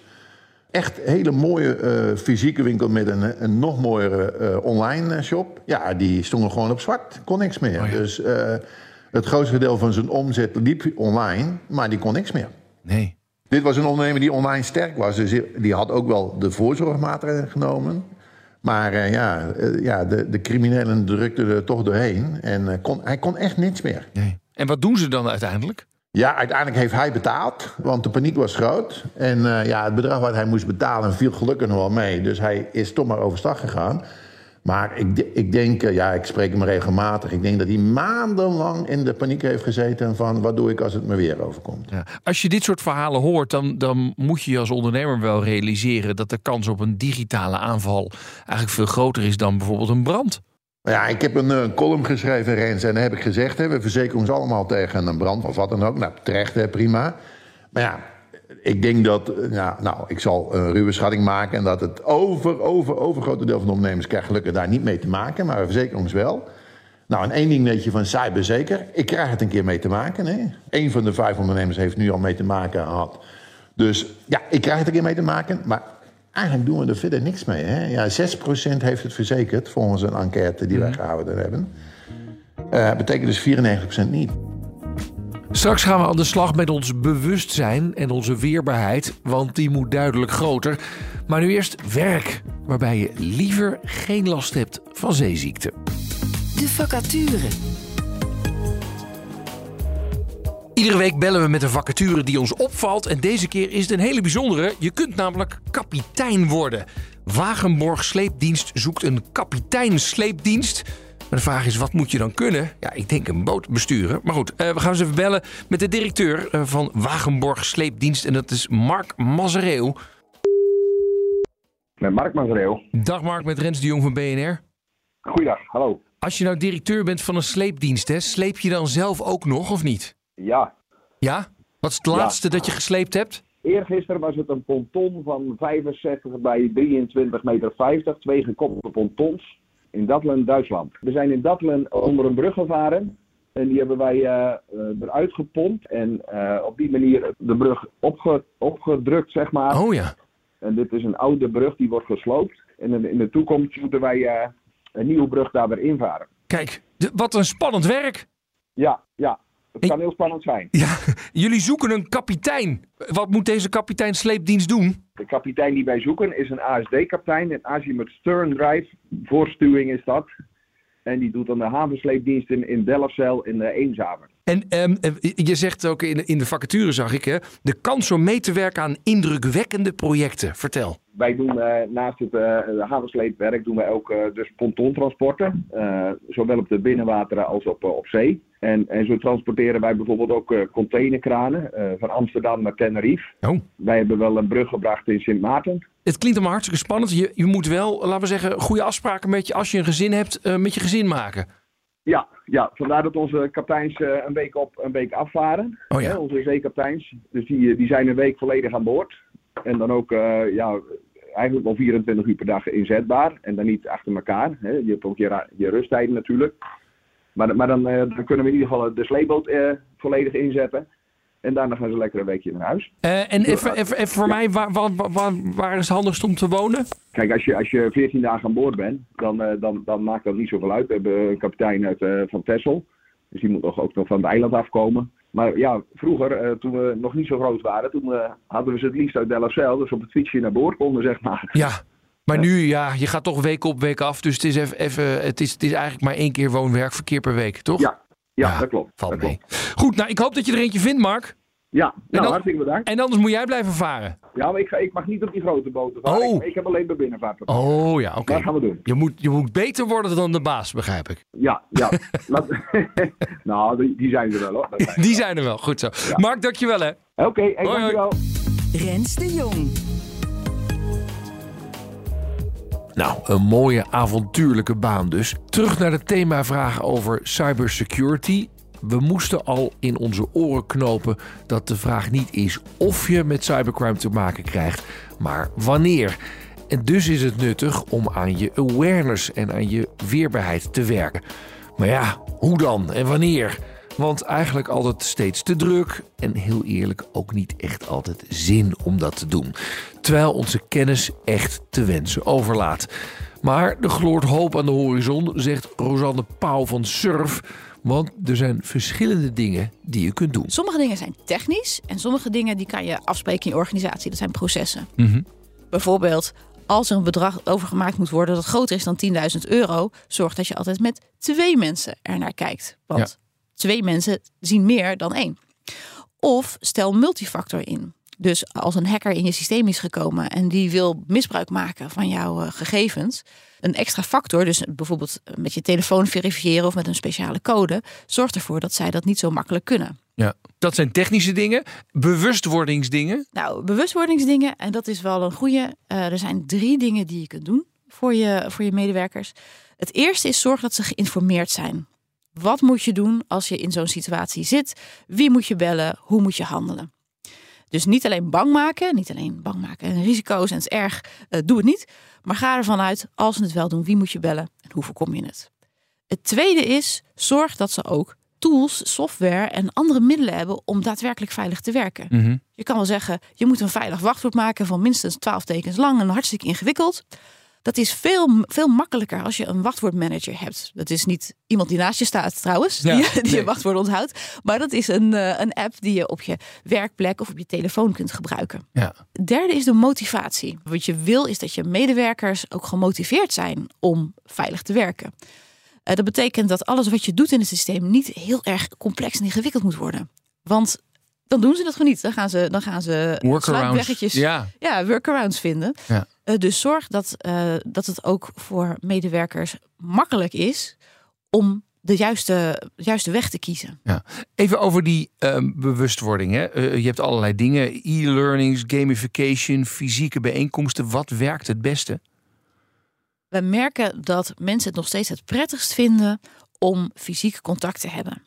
G: Echt hele mooie eh, fysieke winkel met een, een nog mooiere eh, online eh, shop. Ja, die stonden gewoon op zwart. Kon niks meer. Dus eh, het grootste deel van zijn omzet liep online, maar die kon niks meer.
D: Nee.
G: Dit was een ondernemer die online sterk was. Dus die had ook wel de voorzorgmaatregelen genomen. Maar eh, ja, eh, ja de, de criminelen drukten er toch doorheen. En eh, kon, hij kon echt niks meer.
D: nee. En wat doen ze dan uiteindelijk?
G: Ja, uiteindelijk heeft hij betaald, want de paniek was groot. En eh, ja, het bedrag wat hij moest betalen viel gelukkig nog wel mee. Dus hij is toch maar overstag gegaan. Maar ik, ik denk, eh, ja, ik spreek hem regelmatig. Ik denk dat hij maandenlang in de paniek heeft gezeten van... wat doe ik als het me weer overkomt.
D: Ja. Als je dit soort verhalen hoort, dan, dan moet je je als ondernemer wel realiseren dat de kans op een digitale aanval eigenlijk veel groter is dan bijvoorbeeld een brand.
G: Ja, ik heb een eh, column geschreven, Rens, en daar heb ik gezegd... Hè, we verzekeren ons allemaal tegen een brand of wat dan ook. Nou, terecht, hè, prima. Maar ja, ik denk dat... eh, Ja, nou, ik zal een ruwe schatting maken... en dat het over, over, overgrote deel van de ondernemers... krijgt gelukkig daar niet mee te maken, maar we verzekeren ons wel. Nou, en één ding weet je van cyber zeker. Ik krijg het een keer mee te maken. Hè. Eén van de vijf ondernemers heeft nu al mee te maken gehad. Dus ja, ik krijg het een keer mee te maken. Maar eigenlijk doen we er verder niks mee. Hè? Ja, 6% heeft het verzekerd, volgens een enquête die wij gehouden hebben. Eh betekent dus 94% niet.
D: Straks gaan we aan de slag met ons bewustzijn en onze weerbaarheid, want die moet duidelijk groter. Maar nu eerst werk, waarbij je liever geen last hebt van zeeziekte.
C: De vacature.
D: Iedere week bellen we met een vacature die ons opvalt. En deze keer is het een hele bijzondere. Je kunt namelijk kapitein worden. Wagenborg Sleepdienst zoekt een kapitein sleepdienst. Maar de vraag is, wat moet je dan kunnen? Ja, ik denk een boot besturen. Maar goed, eh, we gaan eens even bellen met de directeur eh, van Wagenborg Sleepdienst. En dat is Mark Mazereeuw.
L: Met Mark Mazereel.
D: Dag Mark, met Rens de Jong van BNR.
L: Goeiedag, hallo.
D: Als je nou directeur bent van een sleepdienst, hè, sleep je dan zelf ook nog of niet?
L: Ja,
D: Ja? Wat is het
L: Ja.
D: laatste dat je gesleept hebt?
L: eergisteren was het een ponton van 65 bij 23 meter 50, twee gekoppelde pontons in Datlen, Duitsland. We zijn in Datlen onder een brug gevaren en die hebben wij eh, eh, eruit gepompt en eh, op die manier de brug opge- opgedrukt, zeg maar.
D: Oh ja.
L: En dit is een oude brug, die wordt gesloopt. En in de, toekomst moeten wij een nieuwe brug daar weer invaren.
D: Kijk, wat een spannend werk.
L: Ja, ja. Het
D: Ik-
L: kan heel spannend zijn.
D: Ja, jullie zoeken een kapitein. Wat moet deze kapitein sleepdienst doen?
L: De kapitein die wij zoeken is een ASD-kapitein, een Azimuth Stern Drive. Voorstuwing is dat. En die doet dan de havensleepdienst in, in Delfzijl in uh, Eemshaven.
D: En ehm, je zegt ook in, in de vacature, zag ik, hè, de kans om mee te werken aan indrukwekkende projecten. Vertel.
L: Wij doen uh, naast het uh, havensleepwerk doen wij ook dus pontontransporten. zowel op de binnenwateren als op, op zee. En, en zo transporteren wij bijvoorbeeld ook containerkranen van Amsterdam naar Tenerife.
D: Oh.
L: Wij hebben wel een brug gebracht in Sint Maarten.
D: Het klinkt allemaal hartstikke spannend. Je, je moet wel, laten we zeggen, goede afspraken met je als je een gezin hebt, met je gezin maken.
L: Ja, ja, vandaar dat onze kapiteins uh, een week op, een week afvaren.
D: Oh ja.
L: Hè, onze zeekapiteins. Dus die, die zijn een week volledig aan boord. En dan ook, uh, ja, eigenlijk wel 24 uur per dag inzetbaar. En dan niet achter elkaar. Hè. Je hebt ook je, je rusttijden natuurlijk. Maar, maar dan, dan kunnen we in ieder geval de sleeboot volledig inzetten. En daarna gaan ze lekker een weekje naar huis.
D: Uh, en even, even, even voor mij, waar, waar, waar, waar, is het handigst om te wonen?
L: Kijk, als je, als je 14 dagen aan boord bent, dan, uh, dan, dan maakt dat niet zoveel uit. We hebben een kapitein uit, uh, van Texel. Dus die moet nog, ook nog van het eiland afkomen. Maar ja, vroeger, toen we nog niet zo groot waren, toen hadden we ze het liefst uit Delfzijl. Dus op het fietsje naar boord konden, zeg maar.
D: Ja, maar nu, ja, je gaat toch week op, week af. Dus het is, even, even, het is, het is eigenlijk maar één keer woon-werkverkeer per week, toch?
L: Ja, ja, dat klopt.
D: Valt
L: dat
D: mee.
L: klopt.
D: Goed, nou, ik hoop dat je er eentje vindt, Mark.
L: Ja, nou,
D: dan-
L: hartstikke bedankt.
D: En anders moet jij blijven varen.
L: Ja, maar ik, ga, ik mag niet op die grote boten varen.
D: Oh.
L: Ik, ik heb alleen de binnenvaart.
D: Oh ja, oké.
L: Dat gaan we doen.
D: Je moet, je moet beter worden dan de baas, begrijp ik.
L: Ja, ja. Laat- nou, die, die zijn er wel hoor. Zijn
D: Die zijn er wel, goed zo. Mark, dankjewel hè.
L: Oké, hey,
D: Hoi, hoi.
L: dankjewel.
C: Rens de Jong.
D: Nou, een mooie avontuurlijke baan dus. Terug naar de themavraag over cybersecurity. We moesten al in onze oren knopen dat de vraag niet is of je met cybercrime te maken krijgt, maar wanneer. En dus is het nuttig om aan je awareness en aan je weerbaarheid te werken. Maar ja, hoe dan en wanneer? Want eigenlijk altijd steeds te druk en heel eerlijk ook niet echt altijd zin om dat te doen. Terwijl onze kennis echt te wensen overlaat. Maar er gloort hoop aan de horizon, zegt Rosanne Pauw van Surf. Want er zijn verschillende dingen die je kunt doen.
I: Sommige dingen zijn technisch en sommige dingen die kan je afspreken in je organisatie. Dat zijn processen.
D: Mhm.
I: Bijvoorbeeld, als er een bedrag overgemaakt moet worden dat groter is dan 10.000 euro, zorg dat je altijd met twee mensen er naar kijkt. Want
D: Ja.
I: Twee mensen zien meer dan één. Of stel multifactor in. Dus als een hacker in je systeem is gekomen en die wil misbruik maken van jouw eh, gegevens, een extra factor, dus bijvoorbeeld met je telefoon verifiëren of met een speciale code, zorgt ervoor dat zij dat niet zo makkelijk kunnen.
D: Ja, dat zijn technische dingen, bewustwordingsdingen.
I: Nou, bewustwordingsdingen, en dat is wel een goede. Eh, er zijn drie dingen die je kunt doen voor je, voor je medewerkers. Het eerste is zorg dat ze geïnformeerd zijn. Wat moet je doen als je in zo'n situatie zit? Wie moet je bellen? Hoe moet je handelen? Dus niet alleen bang maken, niet alleen bang maken en risico's en het is erg, eh, doe het niet. Maar ga ervan uit, als ze het wel doen, wie moet je bellen en hoe voorkom je het? Het tweede is, zorg dat ze ook tools, software en andere middelen hebben om daadwerkelijk veilig te werken.
D: Mhm.
I: Je kan wel zeggen, je moet een veilig wachtwoord maken van minstens 12 tekens lang en hartstikke ingewikkeld. Dat is veel, veel makkelijker als je een wachtwoordmanager hebt. Dat is niet iemand die naast je staat trouwens,
D: Ja,
I: die, die
D: nee.
I: je wachtwoord onthoudt. Maar dat is een, eh, een app die je op je werkplek of op je telefoon kunt gebruiken.
D: Ja.
I: Derde is de motivatie. Wat je wil is dat je medewerkers ook gemotiveerd zijn om veilig te werken. Eh, dat betekent dat alles wat je doet in het systeem niet heel erg complex en ingewikkeld moet worden. Want dan doen ze dat gewoon niet. Dan gaan ze, dan gaan ze
D: Workarounds. Ja.
I: ja, workarounds vinden.
D: Ja.
I: Eh, dus zorg dat, eh, dat het ook voor medewerkers makkelijk is om de juiste, juiste weg te kiezen.
D: Ja. Even over die ehm, bewustwording. Hè. Eh, je hebt allerlei dingen, e-learnings, gamification, fysieke bijeenkomsten. Wat werkt het beste?
I: We merken dat mensen het nog steeds het prettigst vinden om fysiek contact te hebben.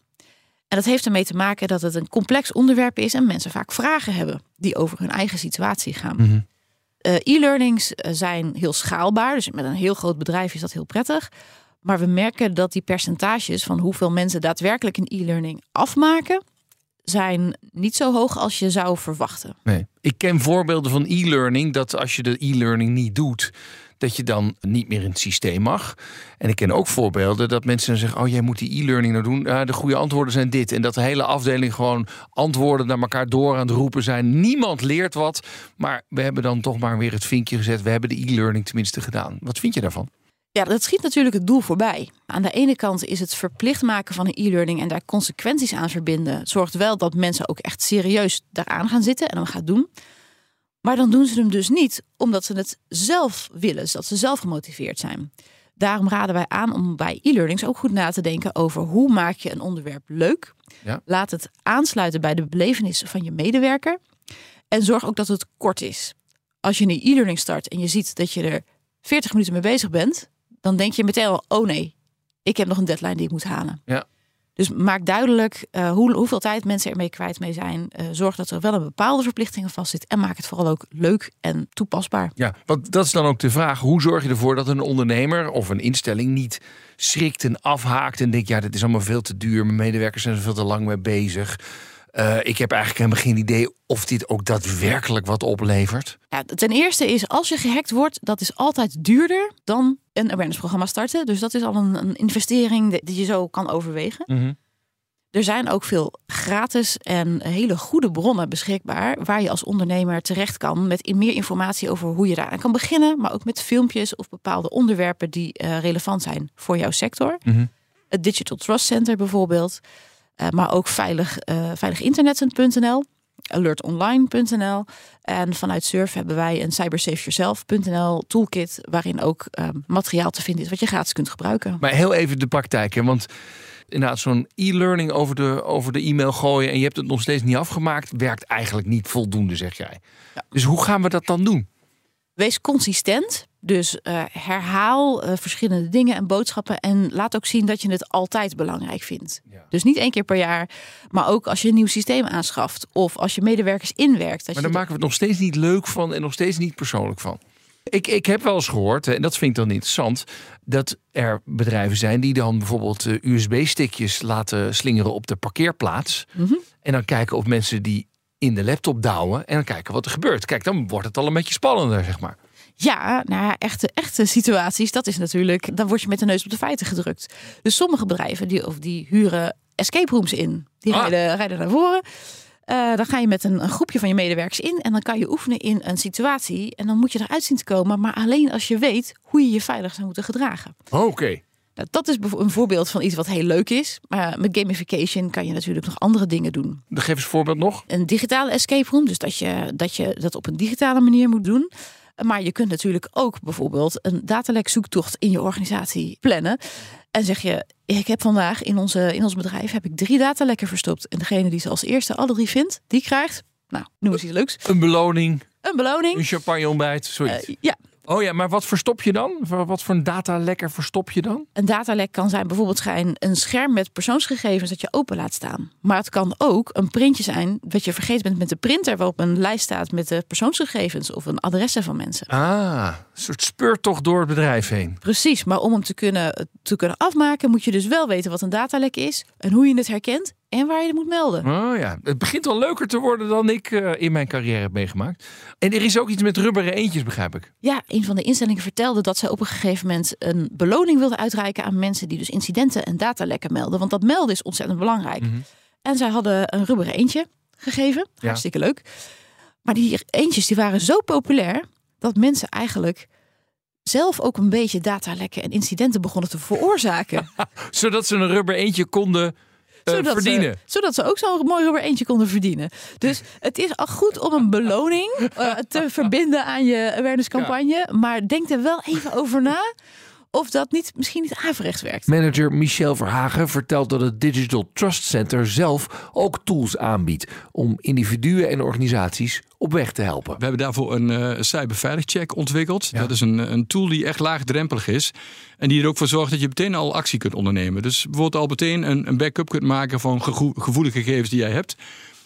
I: En dat heeft ermee te maken dat het een complex onderwerp is en mensen vaak vragen hebben die over hun eigen situatie gaan.
D: Mhm.
I: Eh, E-learnings eh, zijn heel schaalbaar, dus met een heel groot bedrijf is dat heel prettig. Maar we merken dat die percentages van hoeveel mensen daadwerkelijk een e-learning afmaken, zijn niet zo hoog als je zou verwachten.
D: Nee. Ik ken voorbeelden van e-learning dat als je de e-learning niet doet, dat je dan niet meer in het systeem mag. En ik ken ook voorbeelden dat mensen dan zeggen: Oh, jij moet die e-learning nou doen. De goede antwoorden zijn dit. En dat de hele afdeling gewoon antwoorden naar elkaar door aan het roepen zijn. Niemand leert wat. Maar we hebben dan toch maar weer het vinkje gezet. We hebben de e-learning tenminste gedaan. Wat vind je daarvan?
I: Ja, dat schiet natuurlijk het doel voorbij. Aan de ene kant is het verplicht maken van een e-learning en daar consequenties aan verbinden, zorgt wel dat mensen ook echt serieus daaraan gaan zitten en dan gaan doen. Maar dan doen ze hem dus niet omdat ze het zelf willen, dat ze zelf gemotiveerd zijn. Daarom raden wij aan om bij e-learnings ook goed na te denken over hoe maak je een onderwerp leuk.
D: Ja.
I: Laat het aansluiten bij de belevenissen van je medewerker. En zorg ook dat het kort is. Als je een e-learning start en je ziet dat je er 40 minuten mee bezig bent, dan denk je meteen al, oh nee, ik heb nog een deadline die ik moet halen.
D: Ja.
I: Dus maak duidelijk uh, hoe, hoeveel tijd mensen ermee kwijt mee zijn. Uh, zorg dat er wel een bepaalde verplichtingen vast zit. En maak het vooral ook leuk en toepasbaar.
D: Ja, want dat is dan ook de vraag. Hoe zorg je ervoor dat een ondernemer of een instelling niet schrikt en afhaakt en denkt, ja, dit is allemaal veel te duur. Mijn medewerkers zijn er veel te lang mee bezig. Uh, ik heb eigenlijk helemaal geen idee of dit ook daadwerkelijk wat oplevert.
I: Ja, ten eerste is als je gehackt wordt, dat is altijd duurder dan een awareness-programma starten. Dus dat is al een, een investering die je zo kan overwegen.
D: Mm -hmm.
I: Er zijn ook veel gratis en hele goede bronnen beschikbaar waar je als ondernemer terecht kan met meer informatie over hoe je daaraan kan beginnen, maar ook met filmpjes of bepaalde onderwerpen die uh, relevant zijn voor jouw sector.
D: Mm -hmm.
I: Het Digital Trust Center bijvoorbeeld. Uh, maar ook veilig, uh, veiliginternet.nl, alertonline.nl. En vanuit Surf hebben wij een cybersafeyourself.nl toolkit... waarin ook uh, materiaal te vinden is wat je gratis kunt gebruiken.
D: Maar heel even de praktijk, hè? want inderdaad zo'n e-learning over de, over de e-mail gooien... en je hebt het nog steeds niet afgemaakt, werkt eigenlijk niet voldoende, zeg jij.
I: Ja.
D: Dus hoe gaan we dat dan doen?
I: Wees consistent. Dus uh, herhaal uh, verschillende dingen en boodschappen. En laat ook zien dat je het altijd belangrijk vindt.
D: Ja.
I: Dus niet één keer per jaar. Maar ook als je een nieuw systeem aanschaft. Of als je medewerkers inwerkt. Dat
D: maar daar maken we het nog steeds niet leuk van. En nog steeds niet persoonlijk van. Ik, ik heb wel eens gehoord, en dat vind ik dan interessant. Dat er bedrijven zijn die dan bijvoorbeeld uh, USB-stickjes laten slingeren op de parkeerplaats.
I: Mm -hmm.
D: En dan kijken of mensen die in de laptop douwen. En dan kijken wat er gebeurt. Kijk, dan wordt het al een beetje spannender, zeg maar.
I: Ja, nou ja, echte, echte situaties, dat is natuurlijk, dan word je met de neus op de feiten gedrukt. Dus sommige bedrijven die, of die huren escape rooms in. Die
D: Ah.
I: rijden, rijden naar voren. Uh, dan ga je met een, een, groepje van je medewerkers in en dan kan je oefenen in een situatie. En dan moet je eruit zien te komen, maar alleen als je weet hoe je je veilig zou moeten gedragen.
D: Oké. Okay.
I: Nou, dat is een voorbeeld van iets wat heel leuk is. Maar met gamification kan je natuurlijk nog andere dingen doen.
D: Geef eens een voorbeeld nog.
I: Een digitale escape room, dus dat je dat, je dat op een digitale manier moet doen. Maar je kunt natuurlijk ook bijvoorbeeld een datalek zoektocht in je organisatie plannen. En zeg je, ik heb vandaag in, onze, in ons bedrijf heb ik drie datalekken verstopt. En degene die ze als eerste alle drie vindt, die krijgt, nou, noem eens iets leuks.
D: Een beloning.
I: Een beloning.
D: Een champagne ontbijt, zoiets.
I: Uh, ja.
D: Oh ja, maar wat verstop je dan? Wat voor een datalekker verstop je dan?
I: Een datalek kan zijn bijvoorbeeld zijn een scherm met persoonsgegevens dat je open laat staan. Maar het kan ook een printje zijn dat je vergeten bent met de printer waarop een lijst staat met de persoonsgegevens of een adressen van mensen.
D: Ah, een soort speurtocht door het bedrijf heen.
I: Precies, maar om hem te kunnen, te kunnen afmaken moet je dus wel weten wat een datalek is en hoe je het herkent en waar je het moet melden.
D: Oh ja, het begint al leuker te worden dan ik uh, in mijn carrière heb meegemaakt. En er is ook iets met rubberen eentjes, begrijp ik.
I: Ja, een van de instellingen vertelde dat ze op een gegeven moment een beloning wilden uitreiken aan mensen die dus incidenten en datalekken melden. Want dat melden is ontzettend belangrijk.
D: Mhm.
I: Mm -hmm. En zij hadden een rubberen eentje gegeven.
D: Ja.
I: Hartstikke leuk. Maar die eentjes die waren zo populair dat mensen eigenlijk zelf ook een beetje datalekken en incidenten begonnen te veroorzaken.
D: Zodat ze een rubber eentje konden
I: zodat
D: verdienen.
I: Ze, zodat ze ook zo'n mooi rubber eentje konden verdienen. Dus het is al goed om een beloning uh, te verbinden aan je awareness-campagne. Ja. Maar denk er wel even over na of dat niet, misschien niet averechts werkt.
D: Manager Michel Verhagen vertelt dat het Digital Trust Center zelf ook tools aanbiedt om individuen en organisaties op weg te helpen.
H: We hebben daarvoor een uh, cyberveiligcheck ontwikkeld. Ja. Dat is een, een tool die echt laagdrempelig is. En die er ook voor zorgt dat je meteen al actie kunt ondernemen. Dus bijvoorbeeld al meteen een, een backup kunt maken van gevoelige gegevens die jij hebt.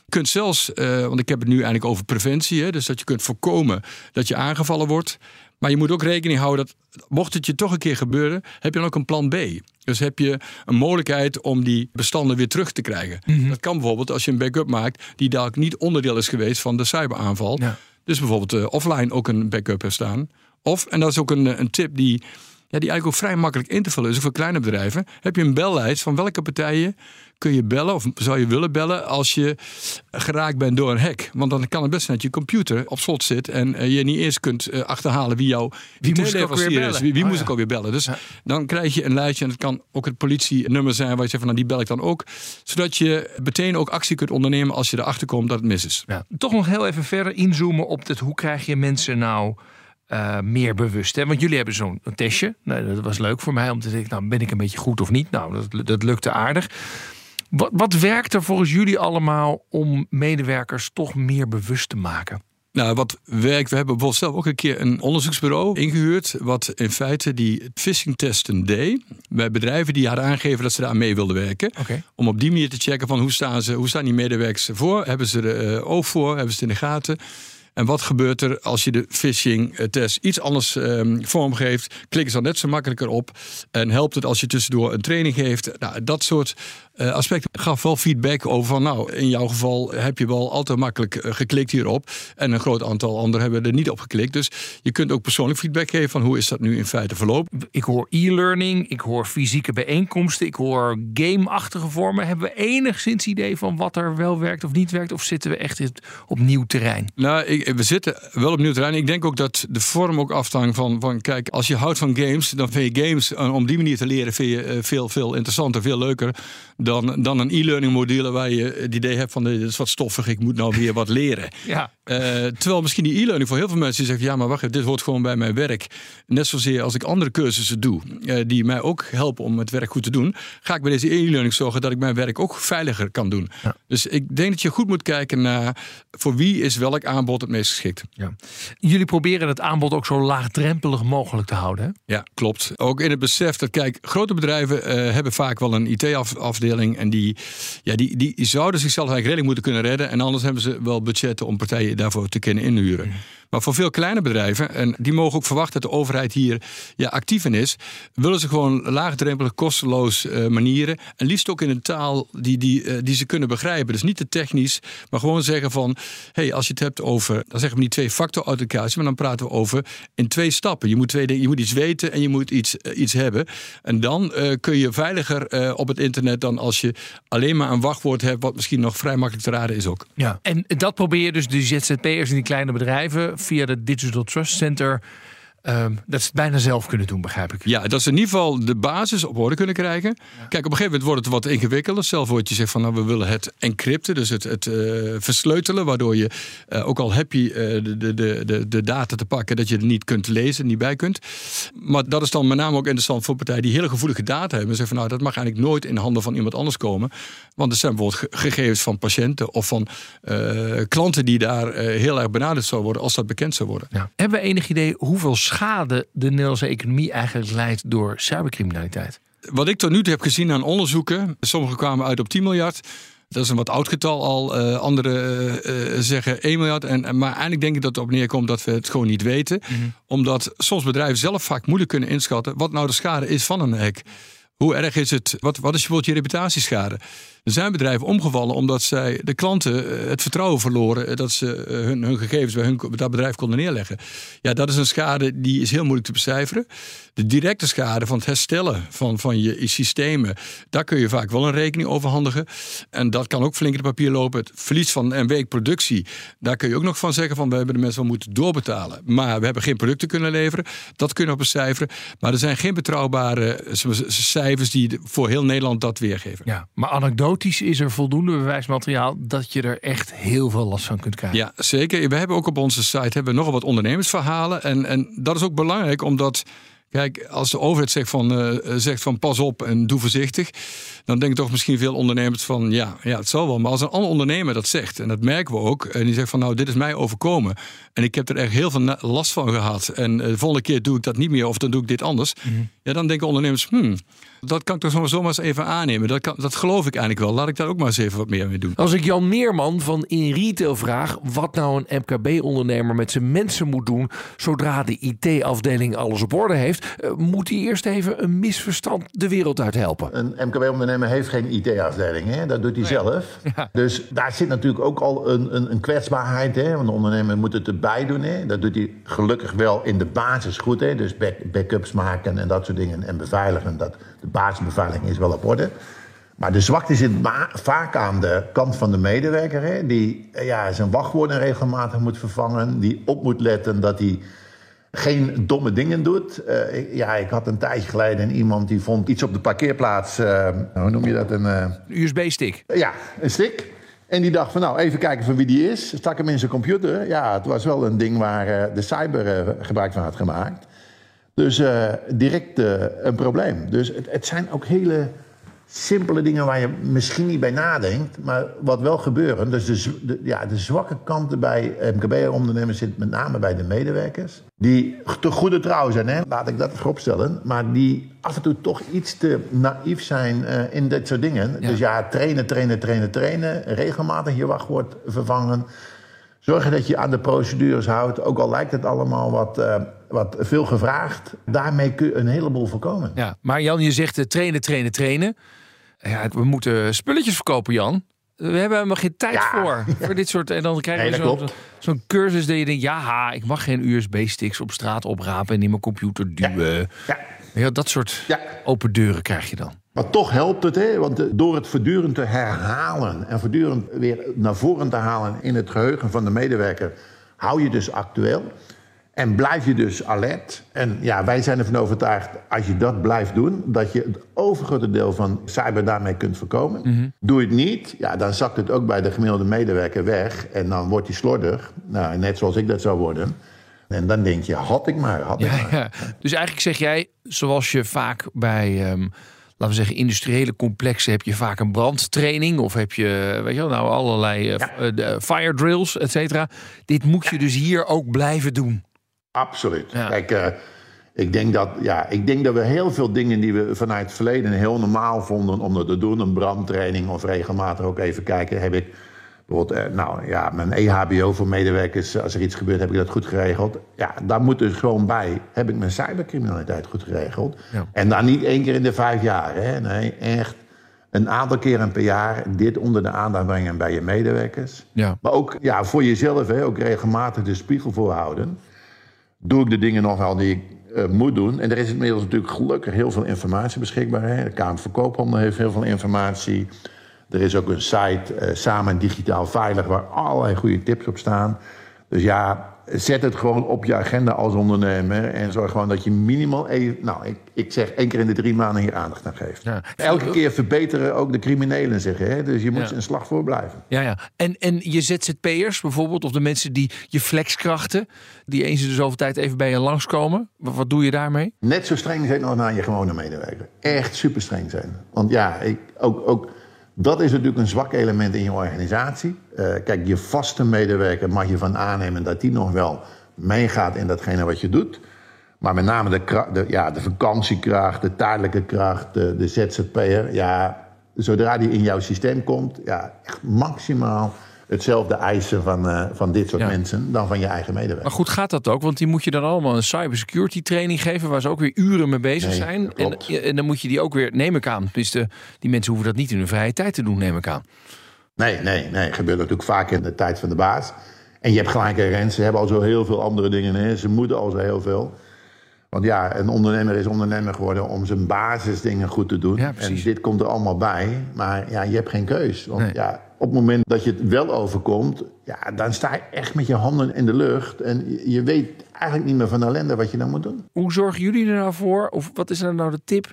H: Je kunt zelfs, uh, want ik heb het nu eigenlijk over preventie. Hè, dus dat je kunt voorkomen dat je aangevallen wordt. Maar je moet ook rekening houden dat mocht het je toch een keer gebeuren, heb je dan ook een plan B. Dus heb je een mogelijkheid om die bestanden weer terug te krijgen.
D: Mhm.
H: Mm -hmm. Dat kan bijvoorbeeld als je een backup maakt die dadelijk niet onderdeel is geweest van de cyberaanval.
D: Ja.
H: Dus bijvoorbeeld uh, offline ook een backup heeft staan. Of, en dat is ook een, een tip die Ja, die eigenlijk ook vrij makkelijk in te vullen is. Ook voor kleine bedrijven. Heb je een bellijst van welke partijen kun je bellen of zou je willen bellen als je geraakt bent door een hack? Want dan kan het best zijn dat je computer op slot zit en eh, je niet eerst kunt eh, achterhalen wie jouw
D: Wie moest ik ook weer bellen?
H: Wie, wie
D: Oh,
H: moest
D: ja.
H: ik alweer bellen? Dus dan krijg je een lijstje en het kan ook het politienummer zijn waar je zegt van nou die bel ik dan ook. Zodat je meteen ook actie kunt ondernemen als je erachter komt dat het mis is.
D: Ja. Toch nog heel even verder inzoomen op het hoe krijg je mensen nou eh, meer bewust. Hè? Want jullie hebben zo'n testje. Nou, dat was leuk voor mij om te denken, nou ben ik een beetje goed of niet? Nou, dat, dat lukte aardig. Wat, wat werkt er volgens jullie allemaal om medewerkers toch meer bewust te maken?
H: Nou, wat werkt, we hebben bijvoorbeeld zelf ook een keer een onderzoeksbureau ingehuurd. wat in feite die phishing testen deed. bij bedrijven die hadden aangegeven dat ze daar aan mee wilden werken. Om op die manier te checken van hoe staan, ze, hoe staan die medewerkers ervoor? Hebben ze er eh, oog voor? Hebben ze het in de gaten? En wat gebeurt er als je de phishing-test iets anders ehm, vormgeeft? Klikken ze dan net zo makkelijker op? En helpt het als je tussendoor een training geeft? Nou, dat soort eh, aspecten gaf wel feedback over van... nou, in jouw geval heb je wel al te makkelijk eh, geklikt hierop. En een groot aantal anderen hebben er niet op geklikt. Dus je kunt ook persoonlijk feedback geven van... hoe is dat nu in feite verlopen?
D: Ik hoor e-learning, ik hoor fysieke bijeenkomsten, ik hoor game-achtige vormen. Hebben we enigszins idee van wat er wel werkt of niet werkt? Of zitten we echt op nieuw terrein?
H: Nou, ik, we zitten wel op nieuw terrein. Ik denk ook dat de vorm ook afhangt van, van... kijk, als je houdt van games, dan vind je games... eh, om die manier te leren vind je veel, veel interessanter, veel leuker... dan, dan een e-learning module waar je het idee hebt van... dit is wat stoffig, ik moet nou weer wat leren.
D: Ja.
H: Eh, terwijl misschien die e-learning voor heel veel mensen zeggen... ja, maar wacht even, dit hoort gewoon bij mijn werk. Net zozeer als ik andere cursussen doe... eh, die mij ook helpen om het werk goed te doen... ga ik bij deze e-learning zorgen dat ik mijn werk ook veiliger kan doen. Dus ik denk dat je goed moet kijken naar... voor wie is welk aanbod het meest geschikt.
D: Ja. Jullie proberen het aanbod ook zo laagdrempelig mogelijk te houden. Hè?
H: Ja, klopt. Ook in het besef dat, kijk, grote bedrijven eh, hebben vaak wel een IT-afdeling. En die, ja, die, die zouden zichzelf eigenlijk redelijk moeten kunnen redden. En anders hebben ze wel budgetten om partijen daarvoor te kunnen inhuren. Maar voor veel kleine bedrijven, en die mogen ook verwachten dat de overheid hier ja, actief in is, willen ze gewoon laagdrempelig, kosteloos eh, manieren. En liefst ook in een taal die, die, eh, die ze kunnen begrijpen. Dus niet te technisch, maar gewoon zeggen van: hey, als je het hebt over, dan zeggen we niet twee-factor authenticatie, maar dan praten we over in twee stappen. Je moet, twee je moet iets weten en je moet iets, eh, iets hebben. En dan kun je veiliger op het internet dan als je alleen maar een wachtwoord hebt, wat misschien nog vrij makkelijk te raden is ook.
D: Ja. En dat probeer je dus de ZZP'ers en die kleine bedrijven via de Digital Trust Center. Ehm, dat ze het bijna zelf kunnen doen, begrijp ik.
H: Ja, dat ze in ieder geval de basis op orde kunnen krijgen. Kijk, op een gegeven moment wordt het wat ingewikkelder. Stel voor dat je zegt van nou, we willen het encrypten, dus het, het eh, versleutelen, waardoor je, eh, ook al heb je eh, de, de, de, de, data te pakken, dat je er niet kunt lezen, niet bij kunt. Maar dat is dan met name ook interessant voor partijen die hele gevoelige data hebben. En zeggen van nou, dat mag eigenlijk nooit in de handen van iemand anders komen. Want er zijn bijvoorbeeld ge- gegevens van patiënten of van klanten die daar heel erg benaderd zou worden als dat bekend zou worden.
D: Ja. Hebben we enig idee hoeveel schade de Nederlandse economie eigenlijk leidt door cybercriminaliteit?
H: Wat ik tot nu toe heb gezien aan onderzoeken, sommige kwamen uit op 10 miljard. Dat is een wat oud getal al. Eh Anderen eh, eh, zeggen 1 miljard. En, maar eigenlijk denk ik dat het op neerkomt dat we het gewoon niet weten. Omdat soms bedrijven zelf vaak moeilijk kunnen inschatten wat nou de schade is van een hack. Hoe erg is het? Wat, wat is bijvoorbeeld je reputatieschade? Er zijn bedrijven omgevallen omdat zij de klanten eh, het vertrouwen verloren eh, dat ze eh, hun, hun gegevens bij hun, dat bedrijf konden neerleggen. Ja, dat is een schade die is heel moeilijk te becijferen. De directe schade van het herstellen van, van je systemen, daar kun je vaak wel een rekening overhandigen. En dat kan ook flink in het papier lopen. Het verlies van een week productie, daar kun je ook nog van zeggen van we hebben de mensen wel moeten doorbetalen. Maar we hebben geen producten kunnen leveren. Dat kunnen we becijferen. Maar er zijn geen betrouwbare cijfers die voor heel Nederland dat weergeven.
D: Ja, maar anekdotisch is er voldoende bewijsmateriaal dat je er echt heel veel last van kunt krijgen.
H: Ja, zeker. We hebben ook op onze site hebben we nogal wat ondernemersverhalen. En, en dat is ook belangrijk, omdat. Kijk, als de overheid zegt van, eh, zegt van pas op en doe voorzichtig, dan denken toch misschien veel ondernemers van ja, ja, het zal wel. Maar als een ander ondernemer dat zegt, en dat merken we ook, en die zegt van nou, dit is mij overkomen. En ik heb er echt heel veel last van gehad. En eh, de volgende keer doe ik dat niet meer of dan doe ik dit anders. Ja, Ja, dan denken ondernemers, hmm, dat kan ik toch zomaar eens even aannemen. Dat, kan, dat geloof ik eigenlijk wel. Laat ik daar ook maar eens even wat meer mee doen.
D: Als ik Jan Meerman van In Retail vraag wat nou een MKB-ondernemer met zijn mensen moet doen zodra de IT-afdeling alles op orde heeft, eh, moet hij eerst even een misverstand de wereld uit helpen.
G: Een MKB-ondernemer heeft geen IT-afdeling, hè? dat doet hij zelf. Dus daar zit natuurlijk ook al een, een, een kwetsbaarheid. Hè? Want de ondernemer moet het erbij doen. Hè? Dat doet hij gelukkig wel in de basis goed. Hè? Dus back, backups maken en dat soort dingen en beveiligen. Dat, de basisbeveiliging is wel op orde. Maar de zwakte zit ma- vaak aan de kant van de medewerker. Hè? Die eh, ja, zijn wachtwoorden regelmatig moet vervangen. Die op moet letten dat hij geen domme dingen doet. Eh, ik- ja, ik had een tijdje geleden iemand die vond iets op de parkeerplaats. eh, hoe noem je dat? Een,
D: USB-stick.
G: ja, een stick. En die dacht van nou, even kijken van wie die is. Stak hem in zijn computer. Ja, het was wel een ding waar de cyber gebruik van had gemaakt. Dus eh, direct eh, een probleem. Dus het, het zijn ook hele simpele dingen waar je misschien niet bij nadenkt. Maar wat wel gebeuren. Dus de, ja, de zwakke kanten bij MKB-ondernemers zit met name bij de medewerkers. Die te goede trouw zijn, hè? laat ik dat vooropstellen. Maar die af en toe toch iets te naïef zijn eh, in dit soort dingen. Dus ja, trainen, trainen, trainen, trainen. Regelmatig je wachtwoord vervangen. Zorgen dat je aan de procedures houdt. Ook al lijkt het allemaal wat, wat veel gevraagd. Daarmee kun je een heleboel voorkomen.
D: Ja, maar Jan, je zegt eh, trainen, trainen, trainen. Ja, we moeten spulletjes verkopen, Jan. We hebben helemaal geen tijd
G: Ja.
D: voor. Voor dit soort. En dan krijg je
G: Nee,
D: zo'n cursus dat je denkt: ja, ik mag geen USB-sticks op straat oprapen en in mijn computer duwen.
G: Ja.
D: Ja, dat soort
G: Ja.
D: open deuren krijg je dan.
G: Maar toch helpt het, hè? want eh, door het voortdurend te herhalen en voortdurend weer naar voren te halen in het geheugen van de medewerker, hou je dus actueel en blijf je dus alert. En ja, wij zijn ervan overtuigd, als je dat blijft doen, dat je het overgrote deel van cyber daarmee kunt voorkomen. Doe je het niet, ja, dan zakt het ook bij de gemiddelde medewerker weg en dan wordt hij slordig, nou, net zoals ik dat zou worden. En dan denk je, had ik maar, had ik
D: Ja,
G: maar.
D: ja. Dus eigenlijk zeg jij, zoals je vaak bij, ehm, laten we zeggen, industriële complexen heb je vaak een brandtraining of heb je, weet je wel, nou allerlei eh, f- eh, fire drills, et cetera. Dit moet je dus hier ook blijven doen.
G: Absoluut.
D: Ja.
G: Kijk, eh, ik, denk dat, ja, ik denk dat we heel veel dingen die we vanuit het verleden heel normaal vonden om dat te doen, een brandtraining of regelmatig ook even kijken, heb ik bijvoorbeeld, eh, nou ja, mijn EHBO voor medewerkers, als er iets gebeurt, heb ik dat goed geregeld. Ja, daar moet dus gewoon bij, heb ik mijn cybercriminaliteit goed geregeld.
D: Ja.
G: En dan niet één keer in de vijf jaar, hè? nee, echt een aantal keren per jaar dit onder de aandacht brengen bij je medewerkers.
D: Ja.
G: Maar ook ja, voor jezelf, hè, ook regelmatig de spiegel voorhouden doe ik de dingen nog wel die ik eh, moet doen. En er is inmiddels natuurlijk gelukkig heel veel informatie beschikbaar. Hè? De Kamer van Koophandel heeft heel veel informatie. Er is ook een site, eh, Samen Digitaal Veilig, waar allerlei goede tips op staan. Dus ja, zet het gewoon op je agenda als ondernemer. En zorg gewoon dat je minimaal even, nou, ik, ik zeg één keer in de drie maanden hier aandacht aan geeft.
D: Ja.
G: Elke keer verbeteren ook de criminelen zich. Hè? Dus je moet
D: Ja.
G: ze een slag voor blijven.
D: Ja, ja. En, en je ZZP'ers bijvoorbeeld, of de mensen die je flexkrachten, die eens in de zoveel tijd even bij je langskomen. Wat, wat doe je daarmee?
G: Net zo streng zijn als naar je gewone medewerker. Echt super streng zijn. Want ja, ik, ook, ook, dat is natuurlijk een zwak element in je organisatie. Eh, kijk, je vaste medewerker mag je van aannemen dat die nog wel meegaat in datgene wat je doet. Maar met name de, ja, de vakantiekracht, de tijdelijke kracht, de, de ZZP'er. Ja, zodra die in jouw systeem komt, ja, echt maximaal hetzelfde eisen van, eh, van dit soort
D: Ja.
G: mensen dan van je eigen medewerker.
D: Maar goed, gaat dat ook? Want die moet je dan allemaal een cybersecurity training geven, waar ze ook weer uren mee bezig
G: Nee,
D: zijn.
G: dat
D: En, dan moet je die ook weer, neem ik aan. Tenminste, die mensen hoeven dat niet in hun vrije tijd te doen, neem ik aan.
G: Nee, nee, nee. Gebeurt natuurlijk vaak in de tijd van de baas. En je hebt gelijk, Rens. Ze hebben al zo heel veel andere dingen. Hè. Ze moeten al zo heel veel. Want ja, een ondernemer is ondernemer geworden om zijn basisdingen goed te doen.
D: Ja,
G: en dit komt er allemaal bij. Maar ja, je hebt geen keus. Want
D: Nee.
G: ja, op het moment dat je het wel overkomt... Ja, dan sta je echt met je handen in de lucht. En je- weet eigenlijk niet meer van ellende wat je dan moet doen.
D: Hoe zorgen jullie er nou voor, of wat is er nou de tip,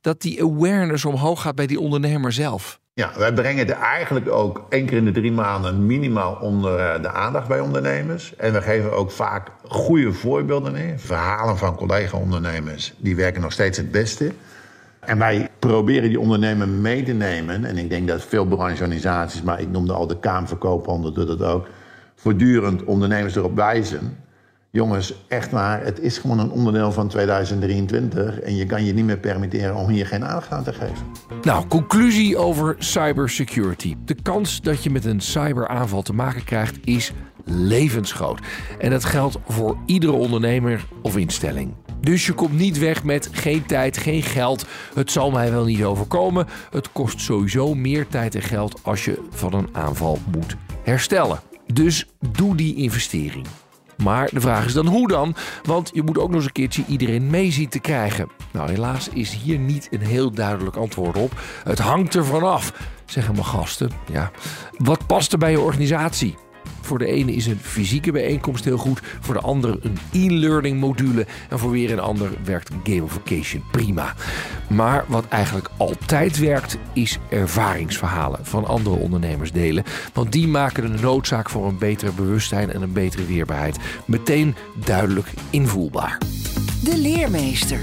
D: dat die awareness omhoog gaat bij die ondernemer zelf?
G: Ja, wij brengen er eigenlijk ook één keer in de drie maanden minimaal onder eh, de aandacht bij ondernemers. En we geven ook vaak goede voorbeelden in. Verhalen van collega-ondernemers, die werken nog steeds het beste. En wij proberen die ondernemer mee te nemen. En ik denk dat veel brancheorganisaties, maar ik noemde al de Kamer van Koophandel, doet dat ook. Voortdurend ondernemers erop wijzen. jongens, echt waar, het is gewoon een onderdeel van 2023 en je kan je niet meer permitteren om hier geen aandacht aan te geven.
D: Nou, conclusie over cybersecurity. De kans dat je met een cyberaanval te maken krijgt is levensgroot. En dat geldt voor iedere ondernemer of instelling. Dus je komt niet weg met geen tijd, geen geld. Het zal mij wel niet overkomen. Het kost sowieso meer tijd en geld als je van een aanval moet herstellen. Dus doe die investering. Maar de vraag is dan hoe dan? Want je moet ook nog eens een keertje iedereen mee zien te krijgen. Nou, helaas is hier niet een heel duidelijk antwoord op. Het hangt er vanaf, zeggen mijn gasten. Ja. Wat past er bij je organisatie? Voor de ene is een fysieke bijeenkomst heel goed, voor de andere een e-learning module en voor weer een ander werkt gamification prima. Maar wat eigenlijk altijd werkt, is ervaringsverhalen van andere ondernemers delen, want die maken de noodzaak voor een betere bewustzijn en een betere weerbaarheid meteen duidelijk invoelbaar.
C: De leermeester.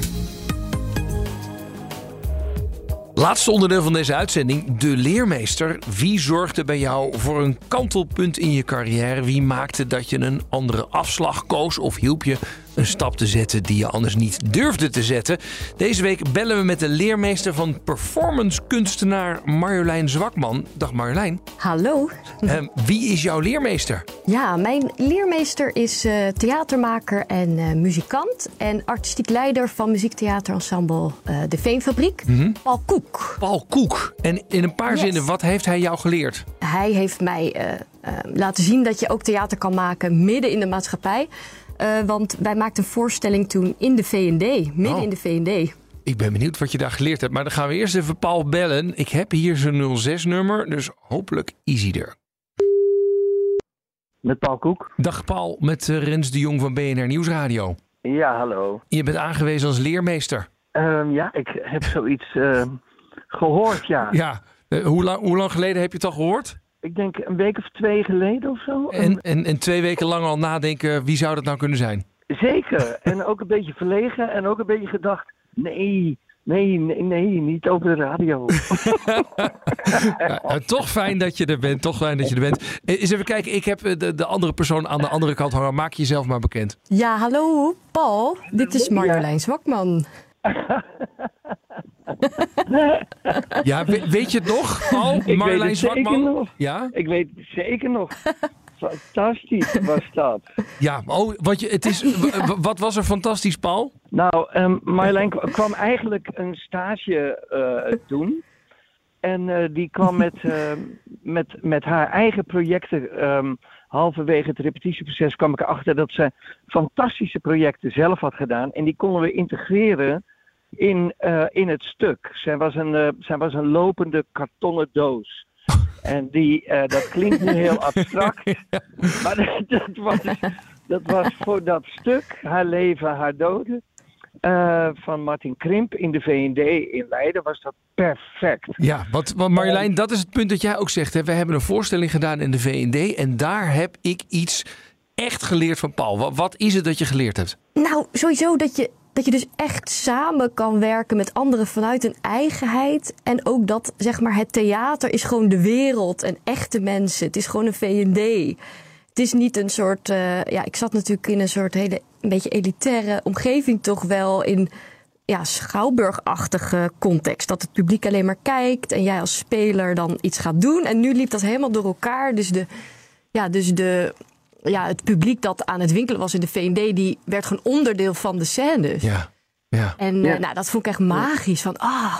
D: Laatste onderdeel van deze uitzending, de leermeester. Wie zorgde bij jou voor een kantelpunt in je carrière? Wie maakte dat je een andere afslag koos of hielp je een stap te zetten die je anders niet durfde te zetten? Deze week bellen we met de leermeester van performance kunstenaar Marjolein Zwakman. Dag Marjolein.
M: Hallo.
D: Uh, wie is jouw leermeester?
M: Ja, mijn leermeester is uh, theatermaker en uh, muzikant en artistiek leider van muziektheaterensemble De Veenfabriek, mm -hmm. Paul Koek.
D: Paul Koek. En in een paar yes. zinnen, wat heeft hij jou geleerd?
M: Hij heeft mij laten zien dat je ook theater kan maken midden in de maatschappij. Uh, want wij maakten een voorstelling toen in de VND, midden oh. in de VND.
D: Ik ben benieuwd wat je daar geleerd hebt. Maar dan gaan we eerst even Paul bellen. Ik heb hier zijn 06-nummer, dus hopelijk easy er.
N: Met Paul Koek.
D: Dag Paul, met uh, Rens de Jong van BNR Nieuwsradio.
N: Ja, hallo.
D: Je bent aangewezen als leermeester.
N: Um, ja, ik heb zoiets uh, gehoord, ja.
D: Ja, hoe, lang, hoe lang geleden heb je het al gehoord?
N: Ik denk een week of twee geleden of zo.
D: En, en, en twee weken lang al nadenken, wie zou dat nou kunnen zijn?
N: Zeker. en ook een beetje verlegen en ook een beetje gedacht, nee, nee, nee, nee niet over de radio.
D: ja, toch fijn dat je er bent, toch fijn dat je er bent. Eens even kijken, ik heb de, de andere persoon aan de andere kant hangen. Maak jezelf maar bekend.
M: Ja, hallo Paul. Dit is Marjolein Zwakman.
D: ja, weet je het nog, Marjolein Zwakman?
N: zeker nog.
D: Ja?
N: Ik weet het zeker nog. Fantastisch was dat.
D: Ja, oh, wat, je, het is, wat was er fantastisch, Paul?
N: Nou, um, Marjolein kwam eigenlijk een stage uh, doen. En uh, die kwam met, uh, met, met haar eigen projecten. Um, halverwege het repetitieproces kwam ik erachter dat ze fantastische projecten zelf had gedaan. En die konden we integreren in, uh, in het stuk. Zij was een, uh, zij was een lopende kartonnen doos. En die, uh, dat klinkt nu heel abstract, maar dat, dat, was, dat was voor dat stuk, haar leven, haar doden, van Martin Krimp in de VND in Leiden, was dat perfect.
D: Ja, want, want Marjolein, dat is het punt dat jij ook zegt. Hè? We hebben een voorstelling gedaan in de VND en daar heb ik iets echt geleerd van Paul. Wat, wat is het dat je geleerd hebt?
M: Nou, sowieso dat je dat je dus echt samen kan werken met anderen vanuit een eigenheid. En ook dat, zeg maar, het theater is gewoon de wereld en echte mensen. Het is gewoon een VND. Het is niet een soort, uh, ja, ik zat natuurlijk in een soort hele, een beetje elitaire omgeving toch wel in, ja, schouwburgachtige context. Dat het publiek alleen maar kijkt en jij als speler dan iets gaat doen. En nu liep dat helemaal door elkaar. Dus de, ja, dus de, ja, het publiek dat aan het winkelen was in de VND, die werd gewoon onderdeel van de scène.
D: Ja. ja.
M: En ja. Uh, nou, dat vond ik echt magisch. Van ah,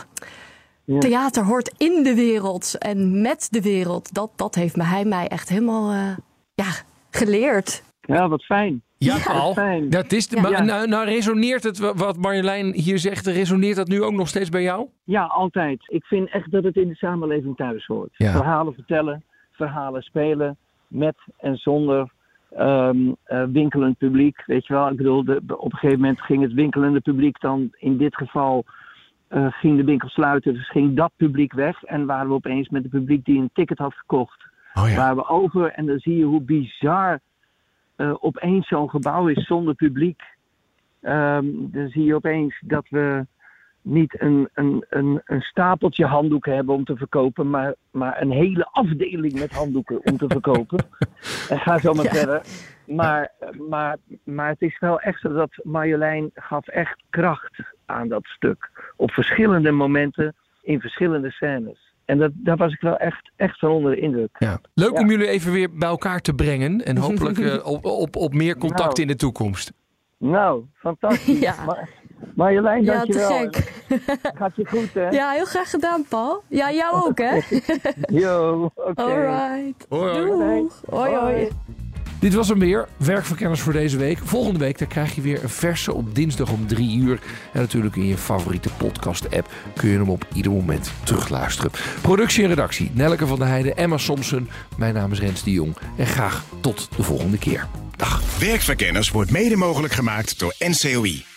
M: ja. theater hoort in de wereld en met de wereld. Dat, dat heeft me, hij mij echt helemaal uh, ja, geleerd.
N: Ja, wat fijn.
D: Ja, Paul. Dat is de, maar, nou, nou, resoneert het wat Marjolein hier zegt, resoneert dat nu ook nog steeds bij jou?
N: Ja, altijd. Ik vind echt dat het in de samenleving thuis hoort. Verhalen vertellen, verhalen spelen, met en zonder um, uh, winkelend publiek. Weet je wel, ik bedoel, de, op een gegeven moment ging het winkelende publiek dan in dit geval. Uh, ging de winkel sluiten, dus ging dat publiek weg. En waren we opeens met het publiek die een ticket had gekocht.
D: Oh ja.
N: Waren we over en dan zie je hoe bizar uh, opeens zo'n gebouw is zonder publiek. Um, dan zie je opeens dat we niet een, een, een, een stapeltje handdoeken hebben om te verkopen, maar, maar een hele afdeling met handdoeken om te verkopen. en ga zo maar ja. verder. Maar, maar, maar het is wel echt zo dat Marjolein gaf echt kracht aan dat stuk. Op verschillende momenten, in verschillende scènes. En dat, daar was ik wel echt, echt van onder de indruk.
D: Ja. Leuk om jullie even weer bij elkaar te brengen. En hopelijk eh, op, op, op meer contact
N: Nou.
D: in de toekomst.
N: Nou, fantastisch.
M: Ja.
N: Maar, Marjolein,
M: Ja, te
N: dankjewel.
M: gek.
N: Gaat je goed, hè?
M: Ja, heel graag gedaan, Paul. Ja, jou ook, hè?
N: Yo, oké.
M: Alright.
D: Hoi, hoi.
M: Doeg. Hoi, hoi.
D: Dit was hem weer, Werkverkenners voor deze week. Volgende week dan krijg je weer een verse op dinsdag om drie uur. En natuurlijk in je favoriete podcast-app kun je hem op ieder moment terugluisteren. Productie en redactie, Nelleke van der Heijden, Emma Somsen. Mijn naam is Rens de Jong. En graag tot de volgende keer. Dag.
B: Werkverkenners wordt mede mogelijk gemaakt door NCOI,